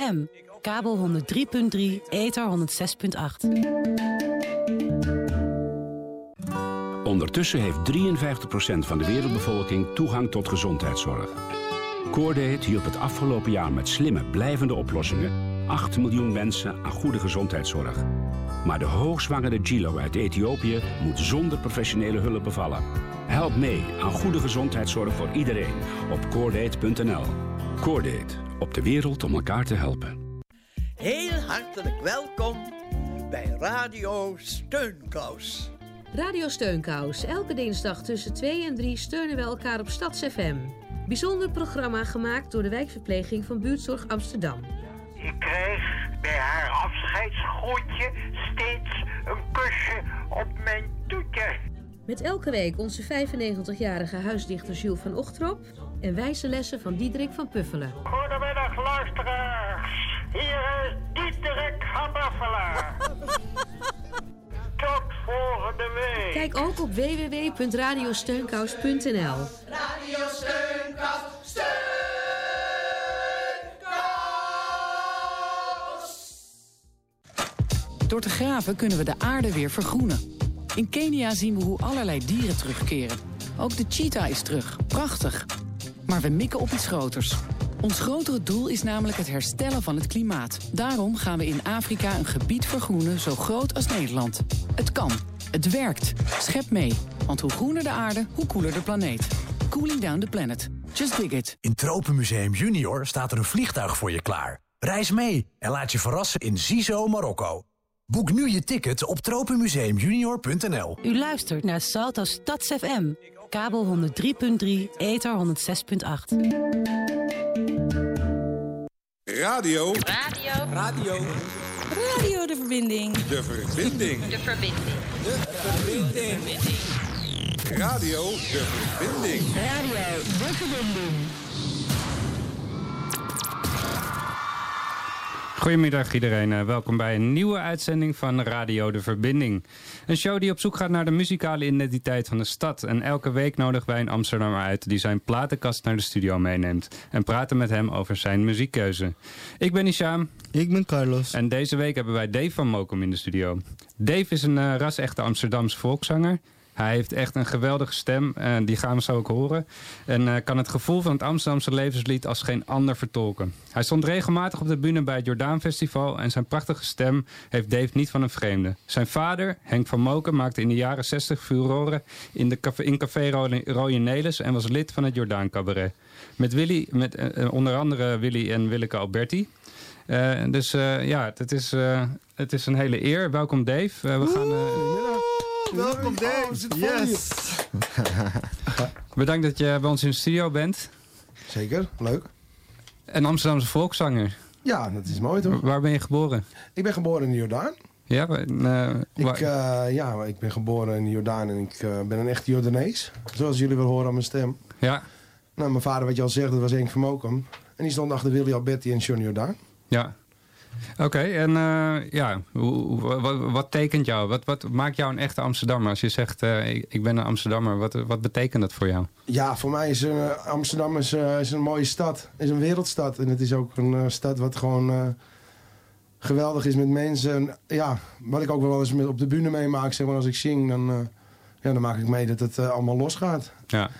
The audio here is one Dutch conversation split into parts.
M. Kabel 103.3, ether 106.8. Ondertussen heeft 53% van de wereldbevolking toegang tot gezondheidszorg. Coordate hielp het afgelopen jaar met slimme, blijvende oplossingen 8 miljoen mensen aan goede gezondheidszorg. Maar de hoogzwangere Gilo uit Ethiopië moet zonder professionele hulp bevallen. Help mee aan goede gezondheidszorg voor iedereen op coordate.nl. Coordate, op de wereld om elkaar te helpen. Heel hartelijk welkom bij Radio Steunkous. Radio Steunkous. Elke dinsdag tussen 2 en 3 steunen we elkaar op StadsFM. Bijzonder programma gemaakt door de wijkverpleging van Buurtzorg Amsterdam. Ik kreeg bij haar afscheidsgroetje steeds een kusje op mijn toetje. Met elke week onze 95-jarige huisdichter Jules van Ochtrop... en wijze lessen van Diederik van Puffelen. Goedemiddag luisteraars. Hier is Diederik van Buffelen. Tot volgende week. Kijk ook op www.radiosteunkous.nl Radio Steunkous, Steunkous. Door te graven kunnen we de aarde weer vergroenen. In Kenia zien we hoe allerlei dieren terugkeren. Ook de cheetah is terug. Prachtig. Maar we mikken op iets groters. Ons grotere doel is namelijk het herstellen van het klimaat. Daarom gaan we in Afrika een gebied vergroenen zo groot als Nederland. Het kan. Het werkt. Schep mee. Want hoe groener de aarde, hoe koeler de planeet. Cooling down the planet. Just dig it. In Tropenmuseum Junior staat er een vliegtuig voor je klaar. Reis mee en laat je verrassen in Zizo, Marokko. Boek nu je ticket op tropenmuseumjunior.nl. U luistert naar Salto Stads FM. Kabel 103.3, ether 106.8. Radio. Radio. Radio. Radio de verbinding. De verbinding. De verbinding. De verbinding. Radio de verbinding. Radio de verbinding. Goedemiddag iedereen, uh, welkom bij een nieuwe uitzending van Radio De Verbinding. Een show die op zoek gaat naar de muzikale identiteit van de stad. En elke week nodigen wij een Amsterdammer uit die zijn platenkast naar de studio meeneemt. En praten met hem over zijn muziekkeuze. Ik ben Isham. Ik ben Carlos. En deze week hebben wij Dave van Mokum in de studio. Dave is een uh, ras-echte Amsterdamse volkszanger. Hij heeft echt een geweldige stem, uh, die gaan we zo ook horen. En uh, kan het gevoel van het Amsterdamse levenslied als geen ander vertolken. Hij stond regelmatig op de bühne bij het Jordaan Festival... en zijn prachtige stem heeft Dave niet van een vreemde. Zijn vader, Henk van Moken, maakte in de jaren 60 furoren in, de café, in Café Nelis... en was lid van het Jordaan Cabaret. Met, Willy, met uh, onder andere Willy en Willeke Alberti... dus ja, het is, het is een hele eer. Welkom Dave. we gaan... Welkom Dave. Oh, yes. Bedankt dat je bij ons in de studio bent. Zeker, leuk. Een Amsterdamse volkszanger. Ja, dat is mooi toch? Waar ben je geboren? Ik ben geboren in de Jordaan. Ja, uh, ik, uh, ja, ik ben geboren in de Jordaan en ik uh, ben een echte Jordanees. Zoals jullie wel horen aan mijn stem. Ja. Nou, mijn vader, wat je al zegt, dat was Henk van Mokum. En die stond achter Willy Alberti en Johnny Jordaan. Ja. Oké, okay, en uh, ja, wat, wat, tekent jou? Wat, wat maakt jou een echte Amsterdammer? Als je zegt, uh, ik, ik, ben een Amsterdammer, wat, wat betekent dat voor jou? Ja, voor mij is uh, Amsterdam is, is, een mooie stad. is een wereldstad. En het is ook een stad wat gewoon geweldig is met mensen. ja, wat ik ook wel eens met, op de bühne meemaak, zeg maar, als ik zing, dan, ja, dan maak ik mee dat het allemaal losgaat. Ja.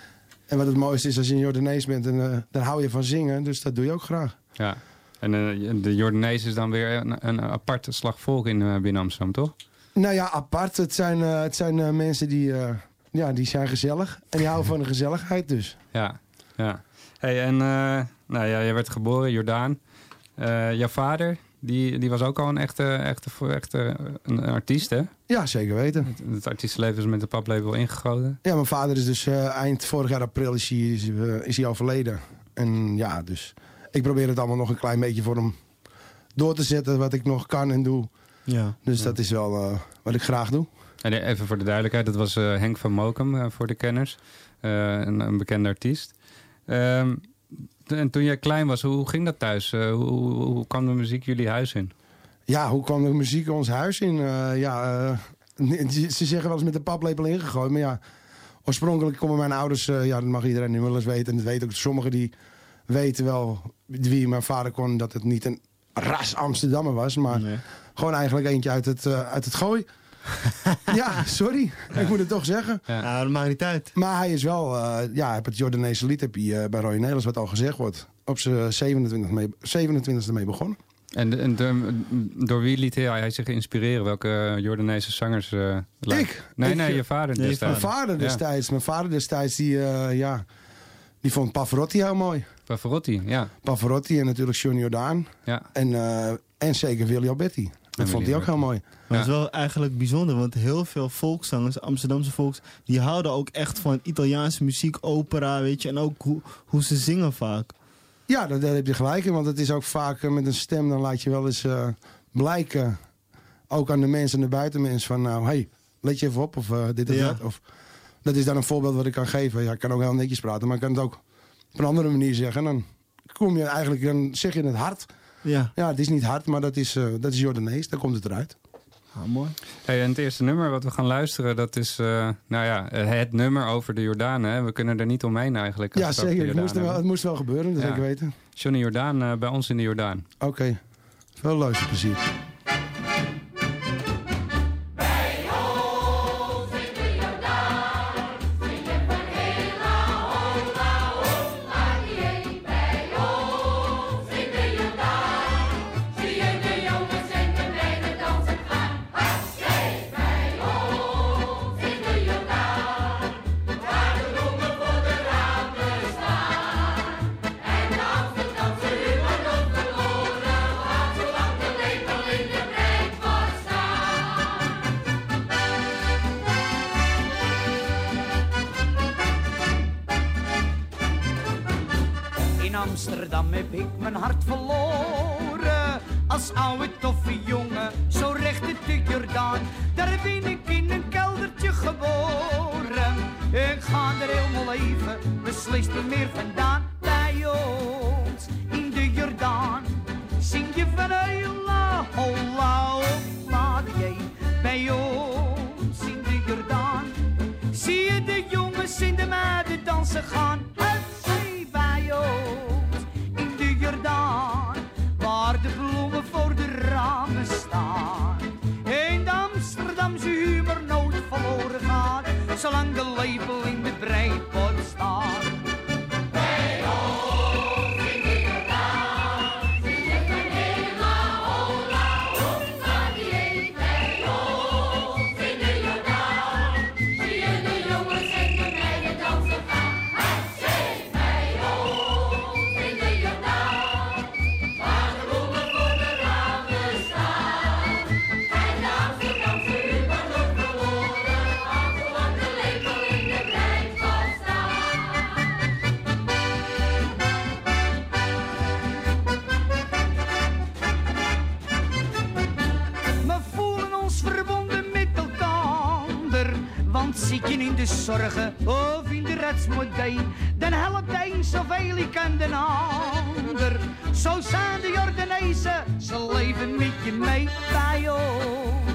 En wat het mooiste is als je een Jordanees bent, en, dan hou je van zingen. Dus dat doe je ook graag. Ja. En uh, de Jordanees is dan weer een, een aparte slag volk in uh, binnen Amsterdam, toch? Nou ja, apart. Het zijn, uh, het zijn mensen die, ja, die zijn gezellig. En die houden van de gezelligheid dus. Ja, ja. Hey, en nou ja, jij werd geboren in Jordaan. jouw vader, die, die was ook al een echte, echte, echte een artiest, hè? Ja, zeker weten. Het, het artiestenleven is met de paplepel ingegoten. Ja, mijn vader is dus eind vorig jaar april is hij, is, is hij overleden. En ja, dus ik probeer het allemaal nog een klein beetje voor hem door te zetten. Wat ik nog kan en doe. Ja. Dus dat is wel uh, wat ik graag doe. En even voor de duidelijkheid. Dat was uh, Henk van Mokum uh, voor de kenners. Een, een, bekende artiest. Um, en toen jij klein was, hoe ging dat thuis? hoe, hoe, kwam de muziek jullie huis in? Ja, hoe kwam de muziek ons huis in? ja, ze zeggen wel eens met de paplepel ingegooid. Maar ja, oorspronkelijk komen mijn ouders... ja, dat mag iedereen nu wel eens weten. En dat weten ook sommigen die weten wel wie mijn vader kon, dat het niet een ras Amsterdammer was. Maar gewoon eigenlijk eentje uit het, eh, uit het gooi. ja, sorry. Ik moet het toch zeggen. Ja, dat maakt niet uit. Maar hij is wel... eh ja, heb het Jordaanese lied heb je, eh, bij Roy Nederlands, wat al gezegd wordt... op zijn 27 mee, 27e mee begonnen. En, en de- door wie liet hij, hij zich inspireren? Welke Jordaanese zangers? eh? Ik? Nee, Ik, nee, je vader Mijn destijds. vader Ja. destijds. Mijn vader destijds, die, ja, die vond Pavarotti heel mooi. Pavarotti, ja. Pavarotti en natuurlijk Johnny Jordaan. Ja. En, eh, en zeker Willy Alberti. Dat vond hij ook heel mooi. Maar het is wel eigenlijk bijzonder, want heel veel volkszangers, Amsterdamse volks, die houden ook echt van Italiaanse muziek, opera, weet je, en ook hoe, hoe ze zingen vaak. Ja, daar, daar heb je gelijk in. Want het is ook vaak eh, met een stem, dan laat je wel eens eh, blijken. Ook aan de mensen en de buitenmens van nou, hey, let je even op. Of dit of Ja. dat. Of, dat is dan een voorbeeld wat ik kan geven. Ja, ik kan ook heel netjes praten, maar ik kan het ook op een andere manier zeggen. En dan kom je eigenlijk, dan zeg je het hard. Ja. Ja, het is niet hard, maar dat is, eh dat is Jordanees. Dan komt het eruit. Ah, mooi. Hey, en het eerste nummer wat we gaan luisteren, dat is eh, nou ja, het nummer over de Jordanen. hè. We kunnen er niet omheen eigenlijk. Ja, zeker. Het moest, wel, het moest wel gebeuren, dat Ja. zeker weten. Johnny Jordaan eh, bij ons in de Jordaan. Oké, veel luisterplezier. Bloemen voor de ramen staan. In de Amsterdamse humor nooit verloren gaat, zolang de lepel de zorgen of in de retsmodee, dan helpt de een zoveel ik aan de ander. Zo zijn de Jordanezen, ze leven met je mee bij ons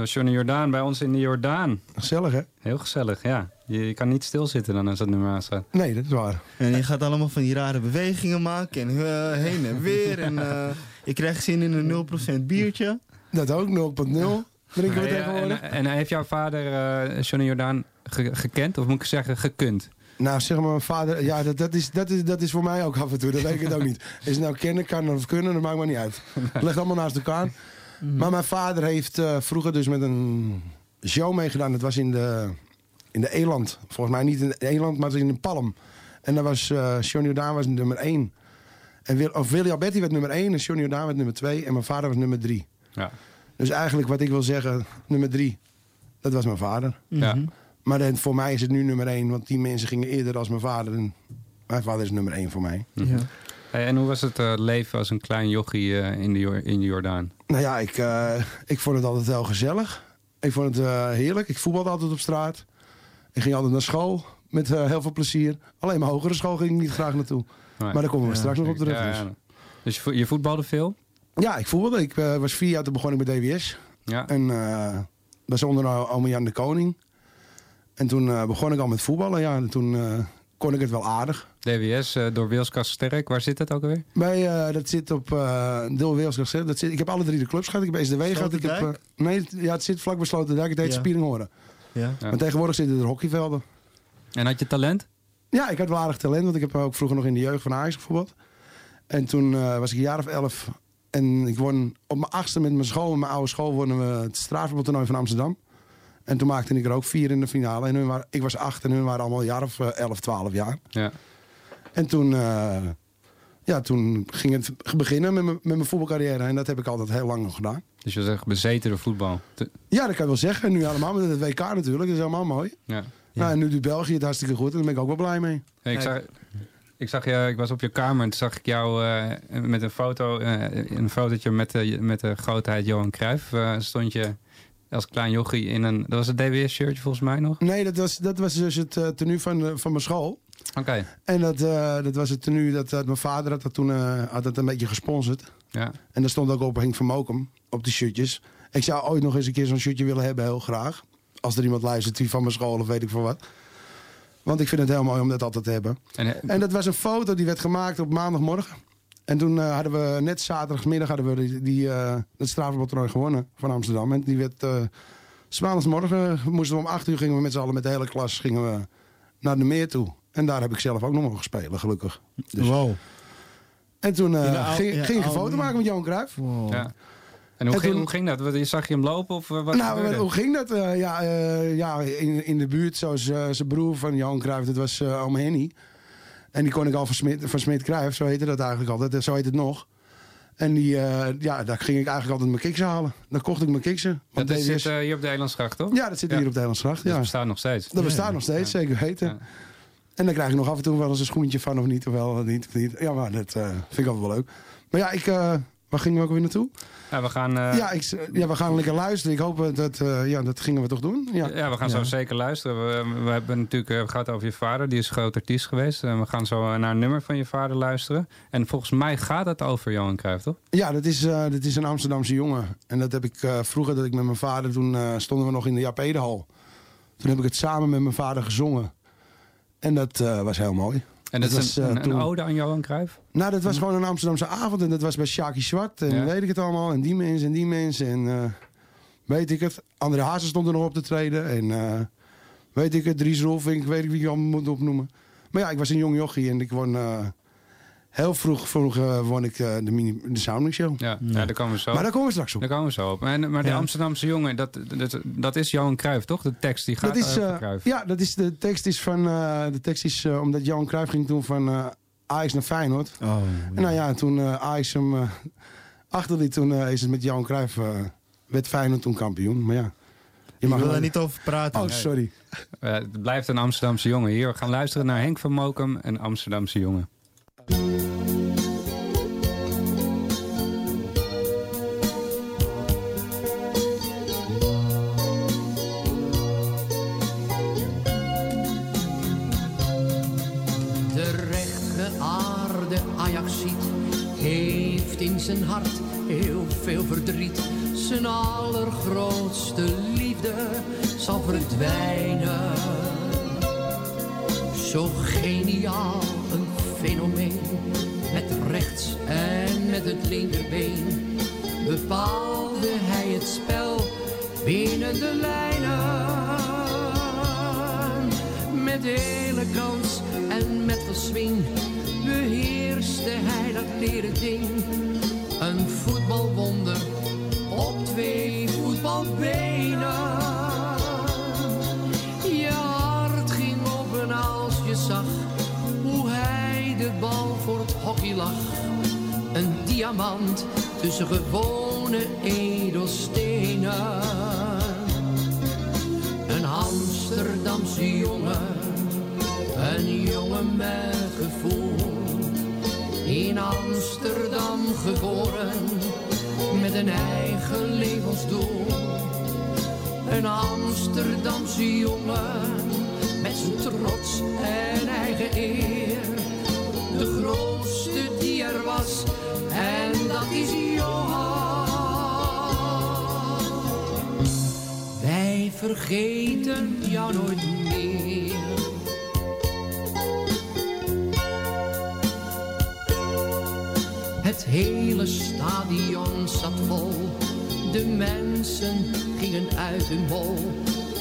was Johnny Jordaan bij ons in de Jordaan. Gezellig, hè? Heel gezellig, ja. Je, je kan niet stilzitten dan als dat nummer aanstaat. Nee, dat is waar. En je gaat allemaal van die rare bewegingen maken en eh, heen en weer. En eh, je krijgt zin in een 0% biertje. Dat ook, 0.0. Drinken we Ja, tegenwoordig. en, en heeft jouw vader eh, Johnny Jordaan ge- gekend? Of moet ik zeggen gekund? Nou, zeg maar, mijn vader... Ja, dat, dat, is, dat, is, dat is voor mij ook af en toe. Dat weet ik het ook niet. Is het nou kennen, kan of kunnen, dat maakt me niet uit. Het ligt allemaal naast elkaar. Maar mijn vader heeft eh, vroeger dus met een show meegedaan. Dat was in de, in de Eland. Volgens mij niet in de Eland, maar in de Palm. En daar was uh, Johnny Jordaan was nummer 1. En Wil, of Willy Alberti werd nummer 1 en Johnny Jordaan werd nummer 2. En mijn vader was nummer 3. Ja. Dus eigenlijk wat ik wil zeggen, nummer 3, dat was mijn vader. Ja. Maar dan, voor mij is het nu nummer 1, want die mensen gingen eerder als mijn vader. En mijn vader is nummer 1 voor mij. Mhm. Hey, en hoe was het uh, leven als een klein jochie uh, in, de, in de Jordaan? Nou ja, ik, uh, ik vond het altijd wel gezellig. Ik vond het heerlijk. Ik voetbalde altijd op straat. Ik ging altijd naar school met heel veel plezier. Alleen mijn hogere school ging ik niet graag naartoe. Nee. Maar daar komen we ja, straks nog op terug. Ja, ja. Dus je, je voetbalde veel? Ja, ik voetbalde. Ik was vier jaar, toen begon ik met DWS. Ja. En dat was onder Jan de Koning. En toen begon ik al met voetballen. Ja, en toen kon ik het wel aardig. DWS uh, door Wilskas Sterk. Waar zit dat ook alweer? Bij, dat zit op door Wilskas Sterk. Dat zit, ik heb alle drie de clubs gehad. Ik heb SDW gehad. Ik heb, nee, ja, het zit vlak bij Sloterdijk. Het heet ja. Spieringhoren. Ja. Maar tegenwoordig zitten er hockeyvelden. En had je talent? Ja, ik had wel aardig talent. Want ik heb ook vroeger nog in de jeugd van Ajax bijvoorbeeld. En toen was ik een jaar of elf. En ik won op mijn achtste met mijn school, mijn oude school, wonnen we het straatvoetbaltoernooi van Amsterdam. En toen maakte ik er ook vier in de finale. En hun waren, ik was acht en hun waren allemaal een jaar of uh, 11, 12 jaar. Ja. En toen, uh, ja, toen ging het beginnen met, met mijn voetbalcarrière. En dat heb ik altijd heel lang nog gedaan. Dus je zegt bezeten door voetbal? Te... Ja, dat kan je wel zeggen. En nu allemaal met het WK natuurlijk. Dat is helemaal mooi. Ja. Nou, en nu doet België het hartstikke goed. En daar ben ik ook wel blij mee. Hey, ik, zag, ik zag je, ik was op je kamer en toen zag ik jou uh, met een foto, uh, een fotootje met de, met de grootheid Johan Cruijff. stond je als klein jochie in een... Dat was het DWS-shirtje volgens mij nog? Nee, dat was, dat was dus het uh, tenue van, uh, van mijn school. Oké. Okay. En dat, uh, dat was het tenue dat, dat mijn vader had dat toen had dat een beetje gesponsord. Ja. En daar stond ook op Henk van Mokum, op die shirtjes. Ik zou ooit nog eens een keer zo'n shirtje willen hebben, heel graag. Als er iemand luistert die van mijn school of weet ik veel wat. Want ik vind het heel mooi om dat altijd te hebben. En, en dat was een foto die werd gemaakt op maandagmorgen. En toen uh, hadden we net zaterdagmiddag hadden we die, die, uh, het strafvoetbaltoernooi gewonnen van Amsterdam. En die werd uh, maandagsmorgen moesten we om acht uur gingen we met z'n allen met de hele klas gingen we naar de meer toe. En daar heb ik zelf ook nog mogen spelen, gelukkig. Dus. Wow. En toen uh, ging, ja, ging ik een foto maken met Johan Cruijff. Wow. Ja. En hoe, en ging, toen, hoe ging dat? Je zag je hem lopen? Of wat nou, gebeurde? hoe ging dat? Uh, ja, uh, ja in, in de buurt, zoals zijn broer van Johan Cruijff, dat was uh, oom Henny. En die kon ik al van Smit, van Smit Cruijff, zo heette dat eigenlijk altijd. Zo heet het nog. En die, uh, ja, daar ging ik eigenlijk altijd mijn kiksen halen. Dan kocht ik mijn kiksen. Dat DWS... zit uh, hier op de Eilandsgracht, toch? Ja, dat zit ja. hier op de Eilandsgracht. Ja. Dat bestaat nog steeds. Dat bestaat ja. nog steeds, zeker weten. En dan krijg ik nog af en toe wel eens een schoentje van of niet. Of wel, niet, of niet. Ja, maar dat uh, vind ik altijd wel leuk. Maar ja, ik, waar gingen we ook weer naartoe? Ja, we gaan, ja, ik, ja, we gaan lekker luisteren. Ik hoop dat, ja, dat gingen we toch doen. Ja, ja we gaan zo zeker luisteren. We, we hebben natuurlijk gehad over je vader. Die is groot artiest geweest. En we gaan zo naar een nummer van je vader luisteren. En volgens mij gaat het over Johan Cruijff, toch? Ja, dat is, uh, dat is een Amsterdamse jongen. En dat heb ik uh, vroeger, dat ik met mijn vader, toen uh, stonden we nog in de Jaap Edehal. Toen heb ik het samen met mijn vader gezongen. En dat was heel mooi. En dat, dat is een, was, een, een, ode aan Johan Cruijff? Nou, dat was gewoon een Amsterdamse avond. En dat was bij Shaki Zwart. En ja. weet ik het allemaal. En die mensen en die mensen. En uh, weet ik het. André Hazen stond er nog op te treden. En uh, weet ik het. Dries Rolfink. Weet ik wie je allemaal moet opnoemen. Maar ja, ik was een jong jochie. En ik won... Uh, heel vroeg, vroeg won ik de, mini, de Sounding Show. Ja, ja. ja, daar komen we zo Maar daar komen we straks op. Daar komen we zo op. En, maar de ja. Amsterdamse jongen, dat, dat, dat is Johan Cruijff, toch? De tekst die gaat dat is, over Cruijff. Ja, dat is, de tekst is van... de tekst is omdat Johan Cruijff ging toen van... Ajax naar Feyenoord. Oh, en nou ja, toen uh, Ajax hem uh, achterliet, toen uh, is het met Johan Cruijff, werd Feyenoord toen kampioen. Maar ja, je mag wil er niet over praten. Oh, sorry. het blijft een Amsterdamse jongen. Hier, we gaan luisteren naar Henk van Mokum, een Amsterdamse jongen. Heel veel verdriet. Zijn allergrootste liefde zal verdwijnen. Zo geniaal een fenomeen. Met rechts en met het linkerbeen bepaalde hij het spel binnen de lijnen. Met hele kans swing beheerste hij dat leren ding. Een voetbalwonder op twee voetbalbenen. Je hart ging open als je zag hoe hij de bal voor het hockey lag. Een diamant tussen gewone edelstenen. Een Amsterdamse jongen, een jongen met gevoel. In Amsterdam geboren, met een eigen levensdoel. Een Amsterdamse jongen, met zijn trots en eigen eer. De grootste die er was, en dat is Johan. Wij vergeten jou nooit meer. Het hele stadion zat vol. De mensen gingen uit hun bol.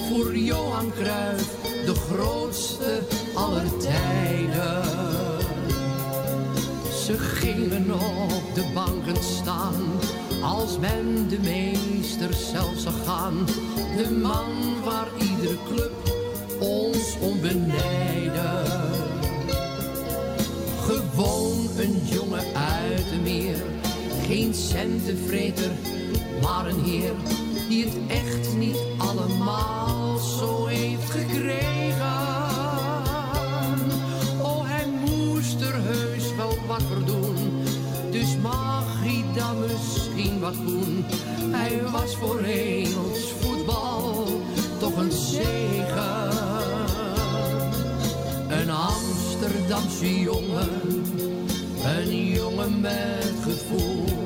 Voor Johan Cruijff, de grootste aller tijden. Ze gingen op de banken staan, als men de meester zelf zag gaan. De man waar iedere club ons om. Gewoon centenvreter, maar een heer die het echt niet allemaal zo heeft gekregen. Oh, hij moest er heus wel wat voor doen, dus mag hij dan misschien wat doen. Hij was voor Engels voetbal toch een zegen. Een Amsterdamse jongen, een jongen met gevoel.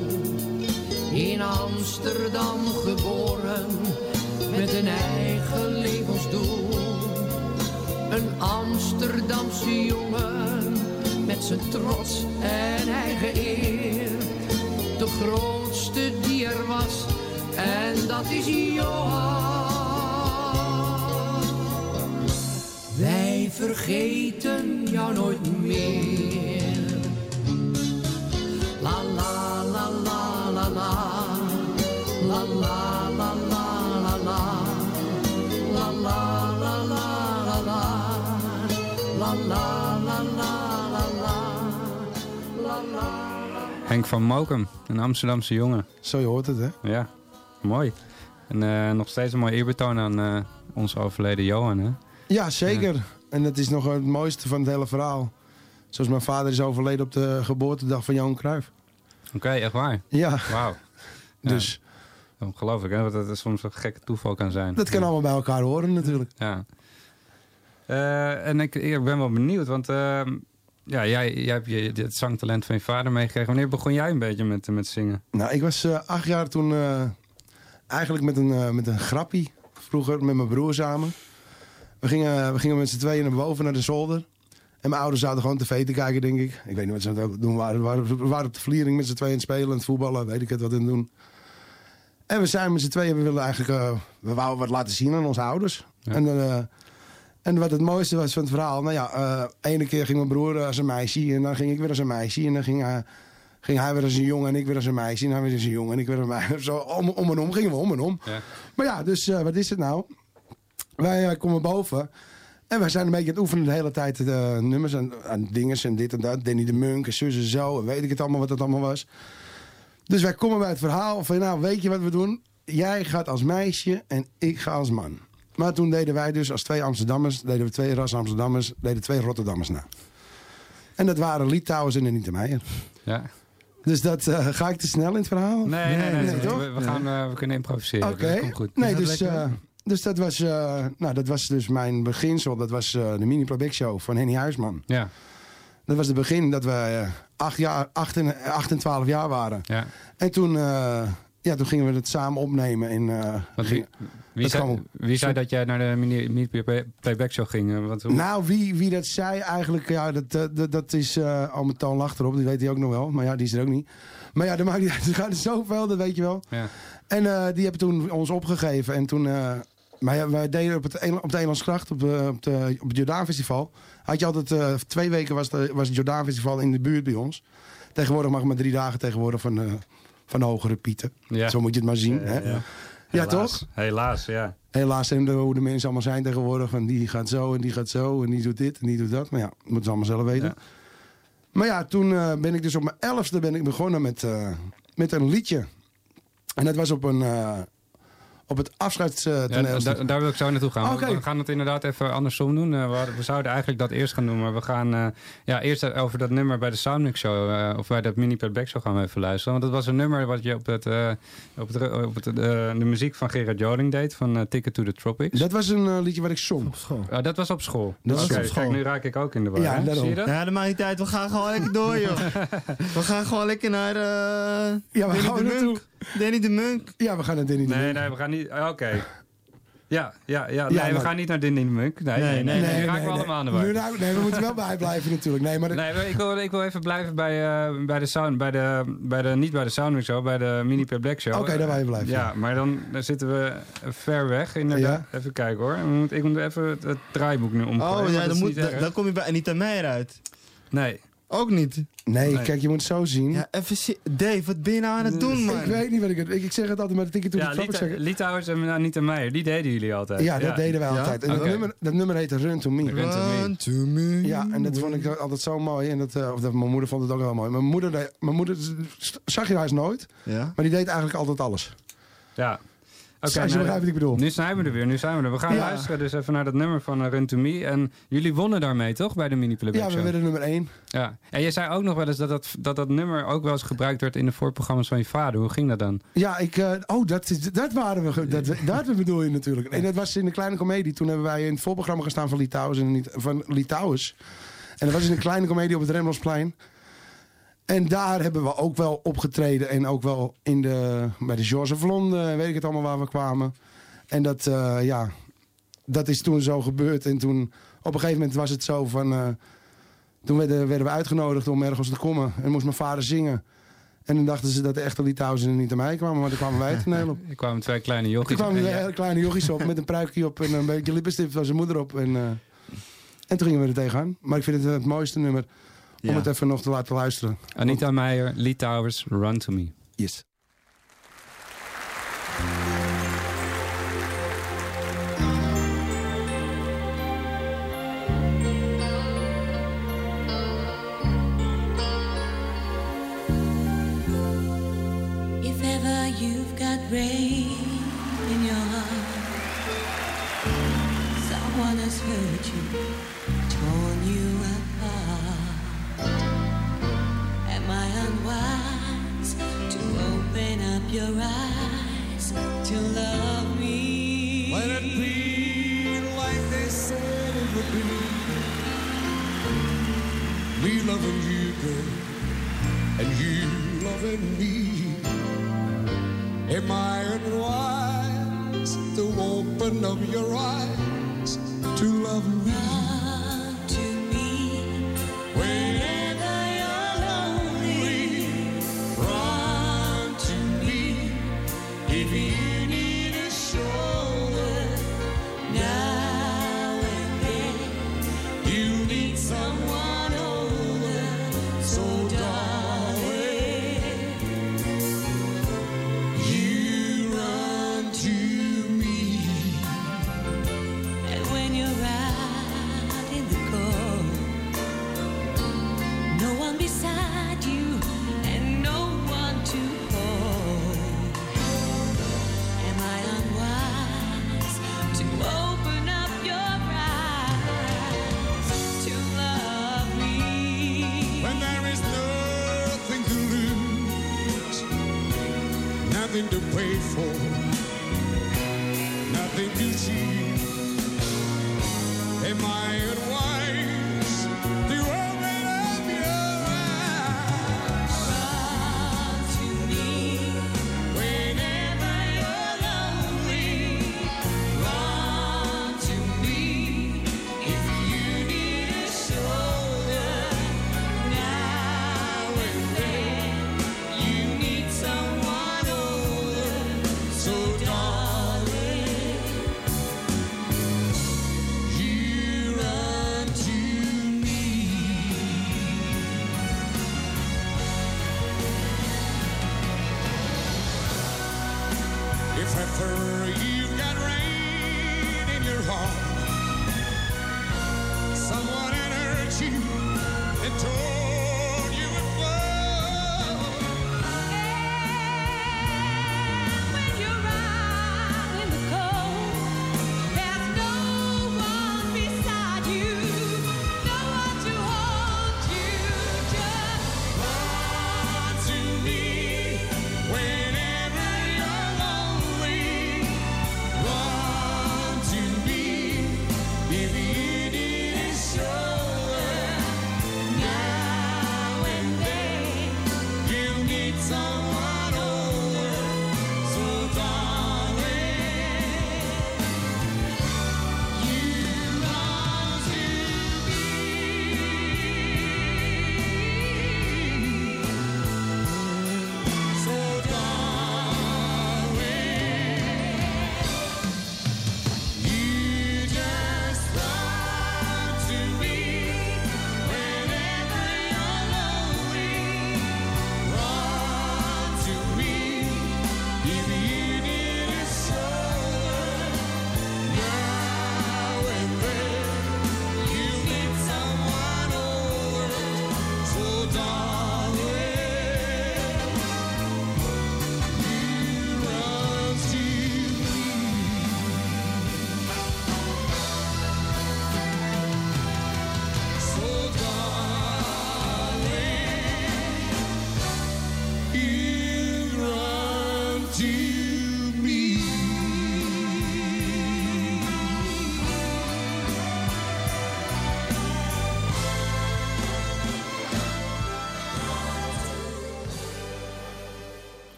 In Amsterdam geboren, met een eigen levensdoel. Een Amsterdamse jongen, met zijn trots en eigen eer. De grootste die er was, en dat is Johan. Wij vergeten jou nooit meer. La la Henk van Mokum, een Amsterdamse jongen. Zo je hoort het, hè? Ja, mooi. En eh, nog steeds een mooi eerbetoon aan eh, onze overleden Johan, hè? Ja, zeker. En dat is nog het mooiste van het hele verhaal. Zoals mijn vader is overleden op de geboortedag van Johan Cruijff. Oké, echt waar? Ja. Wauw. Dus- Ja, ongelooflijk, hè? Dat het soms een gekke toeval kan zijn. Dat kan allemaal bij elkaar horen natuurlijk. Ja. Eh, en ik, ik ben wel benieuwd, want ehm, ja, jij, jij hebt je, het zangtalent van je vader meegekregen. Wanneer begon jij een beetje met, met zingen? Nou, ik was eh, acht jaar toen eh, eigenlijk met een, eh, met een grappie. Vroeger met mijn broer samen. We gingen, we gingen met z'n tweeën naar boven naar de zolder. En mijn ouders zaten gewoon tv te kijken, denk ik. Ik weet niet wat ze het doen waren. We waren, we waren op de vliering met z'n tweeën spelen, aan het voetballen, weet ik het wat aan het doen. En we zijn met z'n tweeën, we wilden eigenlijk, we wouden wat laten zien aan onze ouders. En, eh, en wat het mooiste was van het verhaal, nou ja, eh ene keer ging mijn broer eh, als een meisje en dan ging ik weer als een meisje. En dan ging hij, ging hij weer als een jongen en ik weer als een meisje. En hij weer als een jongen en ik weer als een meisje. Zo om, om en om gingen we om en om. Ja. Maar ja, dus eh, wat is het nou? Wij eh, komen boven. En wij zijn een beetje aan het oefenen de hele tijd. De nummers en, en dingen en dit en dat. Danny de Munk en zus en zo. En weet ik het allemaal wat het allemaal was. Dus wij komen bij het verhaal van... Nou, weet je wat we doen? Jij gaat als meisje en ik ga als man. Maar toen deden wij dus als twee Amsterdammers... deden we twee ras Amsterdammers... deden twee Rotterdammers na. En dat waren Litouwers en Anita Meijer. Ja. Dus dat, eh, ga ik te snel in het verhaal? Nee, nee, nee. toch? we, we gaan, eh, we kunnen improviseren. Oké. Dat komt goed. Nee, dus, eh, dus, dat was, eh, nou, dat was dus mijn beginsel. Dat was eh, de mini playback show van Henny Huisman. Ja. Dat was het begin dat we acht, jaar, acht, en, acht en twaalf jaar waren. Ja. En toen, eh, ja, toen gingen we het samen opnemen. In, eh, ging- wie, wie, zei, kwam- wie zei dat jij naar de play- playback show ging? Eh, Want, hoe- Nou, wie, wie dat zei eigenlijk, ja, dat, eh, dat, dat is uh, al mijn toon lacht erop. Die weet hij ook nog wel. Maar ja, die is er ook niet. Maar ja, er, maakt er gaat er zoveel, dat weet je wel. Ja. En eh, die hebben toen ons opgegeven. En toen, eh, Maar ja, wij deden op het, op de Elandsgracht, op, op, de, op het Jordaanfestival. Had je altijd, eh, twee weken was, de, was het Jordaanfestival in de buurt bij ons. Tegenwoordig mag het maar drie dagen tegenwoordig van, eh, van hogere pieten. Ja. Zo moet je het maar zien. hè? ja. Ja, Helaas. toch? Helaas, ja. Helaas zijn de, hoe de mensen allemaal zijn tegenwoordig. Van die gaat zo en die gaat zo en die doet dit en die doet dat. Maar ja, dat moeten ze allemaal zelf weten. Maar ja, toen eh, ben ik dus op mijn elfde ben ik begonnen met, eh, met een liedje. En dat was op een... eh, op het Ja, afscheidstoneel. daar, daar wil ik zo naartoe gaan. We gaan het inderdaad even andersom doen. Eh, we, hadden- we zouden eigenlijk dat eerst gaan doen, maar we gaan eh, ja, eerst over dat nummer bij de Soundmix Show, eh, of bij dat mini Back Show gaan we even luisteren. Want dat was een nummer wat je op, het, eh, op, het, op het, de muziek van Gerard Joling deed, van Ticket to the Tropics. Dat was een liedje wat ik zong. Op school. Ah, dat was op school. Dat was op school. Kijk, nu raak ik ook in de war. Ja. Zie je dat? Ja, dat maakt niet uit. We gaan gewoon lekker door, joh. We gaan gewoon lekker naar eh Ja, gaan we de naartoe? Danny de Munk. Ja, we gaan naar Danny de Nee, Munk. nee, we gaan niet. ah, Oké. Ja, ja, ja. Ja, Nee, we maar- gaan niet naar Dindy de Munk. Nee, nee, nee. nee, raken we allemaal aan de war. Nee, we moeten wel bijblijven natuurlijk. Nee, maar de- Nee, ik wil, ik wil even blijven bij, eh, bij de sound, bij de, bij de, niet bij de Soundmix Show, bij de Mini Per Black Show. Oké, daar wil je blijven. Ja, maar dan, dan zitten we ver weg inderdaad. Even kijken hoor. Ik moet even het, het draaiboek nu omgooien. Oh ja, dan, moet, niet dan, erg. dan kom je bij Anita Meijer uit. Nee. Ook niet. Nee, Nee. kijk, je moet het zo zien. Ja, even Dave, wat ben je nou aan het doen, man? Ik weet niet wat ik... Ik, ik zeg het altijd met de ticket to Ja, the tropics. Lita- zeggen. Litouwers en nou, niet Meijer, die deden jullie altijd. Ja, dat deden wij Ja? altijd. En dat, nummer, dat nummer heette Run to Me. Run to Me. Run to me. Ja, en dat vond ik altijd zo mooi. En dat, eh, of dat, mijn moeder vond het ook wel mooi. Mijn moeder, mijn moeder zag je huis nooit, Ja. maar die deed eigenlijk altijd alles. Ja. Oké, Als je nou, begrijpt wat ik bedoel. Nu zijn we er weer, nu zijn we er. We gaan Ja. luisteren dus even naar dat nummer van eh, Run to Me. En jullie wonnen daarmee toch, bij de Mini Playback Ja, we Show? werden nummer één. Ja. En je zei ook nog wel eens dat dat, dat dat nummer ook wel eens gebruikt werd in de voorprogramma's van je vader. Hoe ging dat dan? Ja, ik, eh, oh, dat, dat waren we. Dat, dat bedoel je natuurlijk. En dat was in de kleine komedie. Toen hebben wij in het voorprogramma gestaan van Litouwers. En niet, van Litouwers. En dat was in een kleine komedie op het Rembrandtsplein. En daar hebben we ook wel opgetreden. En ook wel in de, bij de George of Londen. Weet ik het allemaal waar we kwamen. En dat, eh, ja, dat is toen zo gebeurd. En toen op een gegeven moment was het zo van... eh, toen werden, werden we uitgenodigd om ergens te komen. En moest mijn vader zingen. En dan dachten ze dat de echte Litouwers niet aan mij kwamen. Maar daar kwamen wij toneel op. Er kwamen twee kleine jochies. kwamen en twee ja- hele kleine jochies op met een pruikje op en een beetje lippenstift van zijn moeder op. En, eh, en toen gingen we er tegenaan. Maar ik vind het het mooiste nummer om het even nog te laten luisteren. Anita Meijer, Lee Towers, Run to Me. Yes. Loving me. Am I unwise to open up your eyes to love me?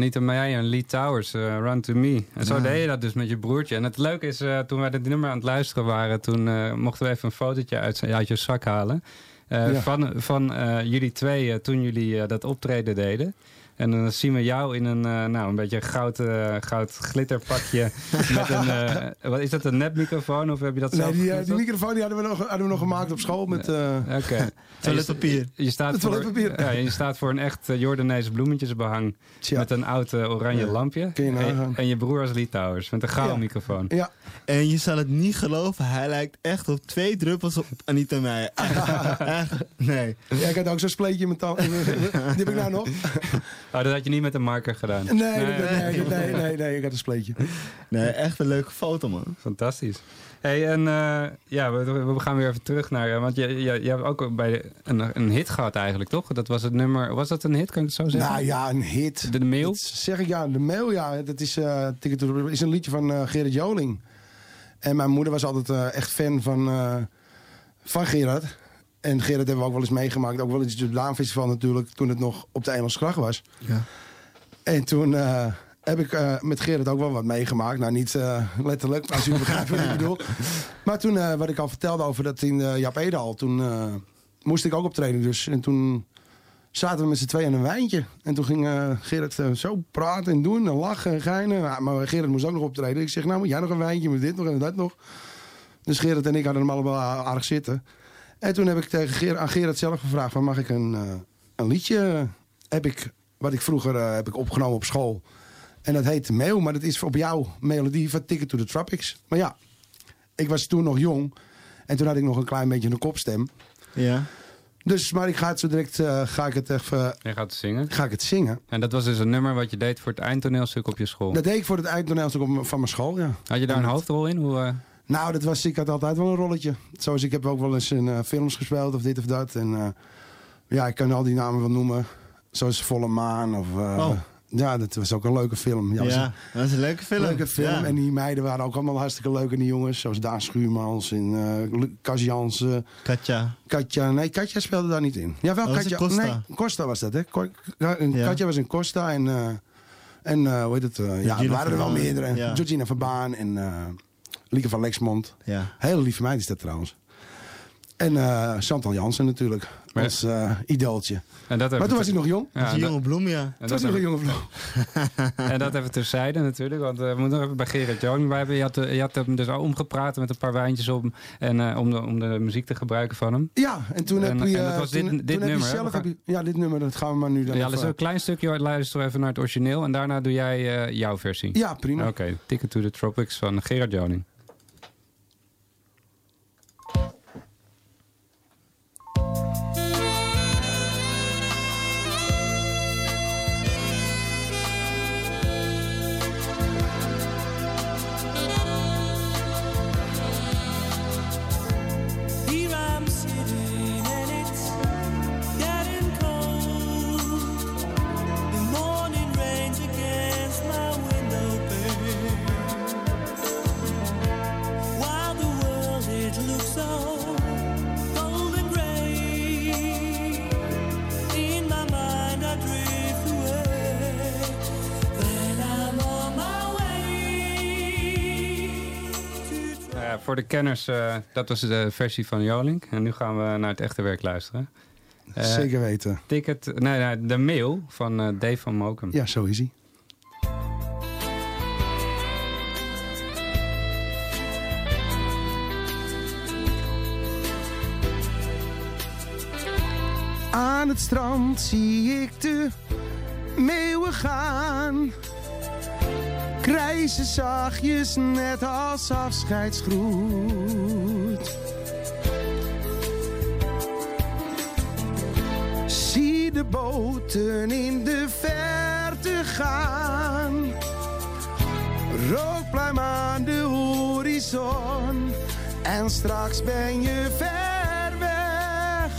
Anita Meijer en Lee Towers, eh, Run To Me. En zo Ja. deed je dat dus met je broertje. En het leuke is, eh, toen wij dit nummer aan het luisteren waren... toen eh, mochten we even een fotootje uit, uit je zak halen. Ja. Van, van jullie twee, toen jullie dat optreden deden. En dan zien we jou in een, eh, nou, een beetje goud, goud glitterpakje. met een, wat is dat, een nepmicrofoon? Of heb je dat Nee, zelf die, eh, die microfoon die hadden, we nog, hadden we nog gemaakt op school met... Oké. Toiletpapier. Je, je staat Met voor, toiletpapier. ja, je staat voor een echt uh, Jordaanese bloemetjesbehang. Met een oud eh, oranje Ja. lampje. Kun je en, nagaan. en je broer als Litouwers. Met een gouden Ja. microfoon. Ja. En je zal het niet geloven, hij lijkt echt op twee druppels op Anita Meijer. Echt, nee. Ja, ik had ook zo'n spleetje in mijn tand. Die heb ik nou nog. Oh, dat had je niet met een marker gedaan. Nee, nee, nee, nee, nee, nee, ik had een spleetje. Nee, echt een leuke foto, man. Fantastisch. Hey, en eh, ja, we, we gaan weer even terug naar... eh, want je, je, je hebt ook bij de- een, een hit gehad eigenlijk, toch? Dat was het nummer... Was dat een hit, kan ik het zo zeggen? Nou ja, een hit. De, mail? Dat zeg ik ja, de mail, ja. Dat is, the- is een liedje van Gerrit Joling. En mijn moeder was altijd echt fan van, van Gerard. En Gerard hebben we ook wel eens meegemaakt. Ook wel eens het Daanfestival natuurlijk, toen het nog op de Engelse was. Ja. En toen heb ik eh, met Gerard ook wel wat meegemaakt. Nou, niet eh, letterlijk, als u begrijpt wat ik bedoel. Maar toen, eh, wat ik al vertelde over dat in uh, Jap Edal... toen moest ik ook optreden dus. En toen zaten we met z'n tweeën aan een wijntje. En toen ging eh, zo praten en doen en lachen en geinen. Maar Gerard moest ook nog optreden. Ik zeg, nou moet jij nog een wijntje, moet dit nog en dat nog. Dus Gerard en ik hadden hem allemaal aardig zitten. En toen heb ik tegen Gerard, aan Gerard zelf gevraagd... Van, mag ik een, een liedje... Heb ik, wat ik vroeger heb ik opgenomen op school... En dat heet Mail, maar dat is op jouw melodie van Ticket to the Tropics. Maar ja, ik was toen nog jong. En toen had ik nog een klein beetje een kopstem. Ja. Dus, maar ik ga het zo direct, uh, ga ik het even... Je gaat het zingen? Ga ik het zingen. En dat was dus een nummer wat je deed voor het eindtoneelstuk op je school? Dat deed ik voor het eindtoneelstuk op, van mijn school, ja. Had je daar een hoofdrol in? Hoe, uh... Nou, dat was, ik had altijd wel een rolletje. Zoals ik heb ook wel eens in uh, films gespeeld of dit of dat. En uh, ja, ik kan al die namen wel noemen. Zoals Volle Maan of... oh. Ja, dat was ook een leuke film. Ja, ja dat is een leuke film. Leuke film. Ja. En die meiden waren ook allemaal hartstikke leuk. En die jongens, zoals Daan Schuurmans en uh, Cas Jansen. Katja. Katja. Nee, Katja speelde daar niet in. Ja, wel oh, Katja. Costa. Nee, Costa was dat, hè? Ja. Katja was in Costa en... Uh, en uh, hoe heet het? Uh, ja, er waren er wel meerdere. Ja. Georgina van Baan en uh, Lieke van Lexmond. Ja. Hele lieve meid is dat trouwens. En eh Chantal Jansen natuurlijk, Maar- als eh idooltje. En dat maar toen was hij nog jong. Ja, en dat- bloem, ja. En Toen dat was hij nog een even- jonge vrouw. En dat even terzijde natuurlijk. Want eh, we moeten nog even bij Gerard Joning bij hebben. Je had, eh, je had hem dus al omgepraat met een paar wijntjes om. En, eh, om, de, om de muziek te gebruiken van hem. Ja, en toen heb je... en dat was dit- toen, dit toen heb je nummer, zelf We heb je, ja, dit nummer, dat gaan we maar nu dan Ja, even- dus een klein stukje luisteren even naar het origineel. En daarna doe jij eh, jouw versie. Ja, prima. Oké, Ticket to the Tropics van Gerard Joning. Voor de kenners, eh, dat was de versie van Jolink. En nu gaan we naar het echte werk luisteren. Eh, Zeker weten. Ticket, nee, nee, de mail van eh, Dave van Mokum. Ja, zo is hij. Aan het strand zie ik de meeuwen gaan. Krijzen zachtjes net als afscheidsgroet. Zie de boten in de verte gaan. Rookpluim aan de horizon. En straks ben je ver weg.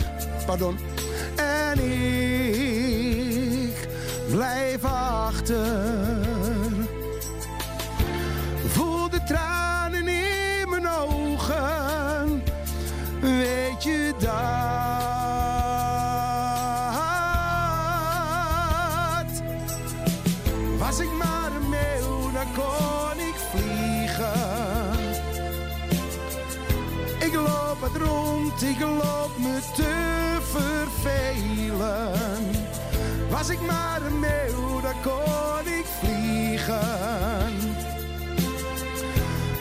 Pardon. En ik blijf achter. Ik loop me te vervelen. Was ik maar een meeuw, dan kon ik vliegen.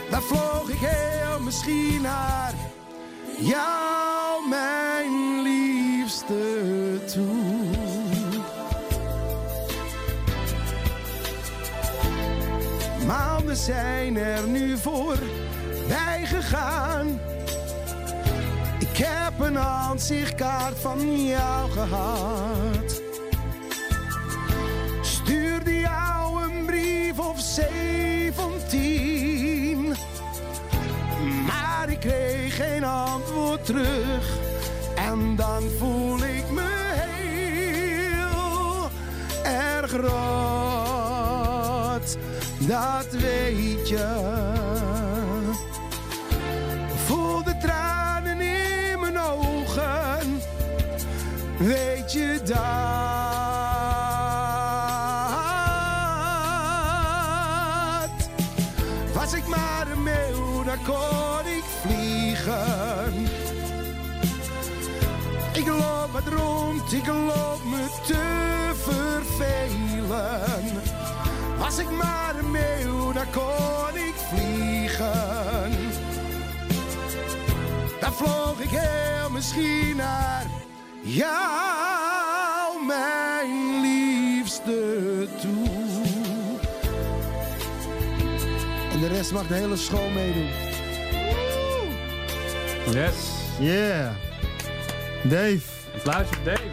Dan vloog ik heel misschien naar jou, mijn liefste, toe. Maanden zijn er nu voorbij gegaan. Een aanzichtkaart van jou gehad. Stuurde jou een brief of zeventien. Maar ik kreeg geen antwoord terug. En dan voel ik me heel erg rot. Dat weet je. Weet je dat? Was ik maar een meeuw, dan kon ik vliegen. Ik loop wat rond, ik loop me te vervelen. Was ik maar een meeuw, dan kon ik vliegen. Dan vloog ik heel misschien naar jou, mijn liefste, toe. En de rest mag de hele school meedoen. Yes. Yeah. Dave. Applaus voor Dave.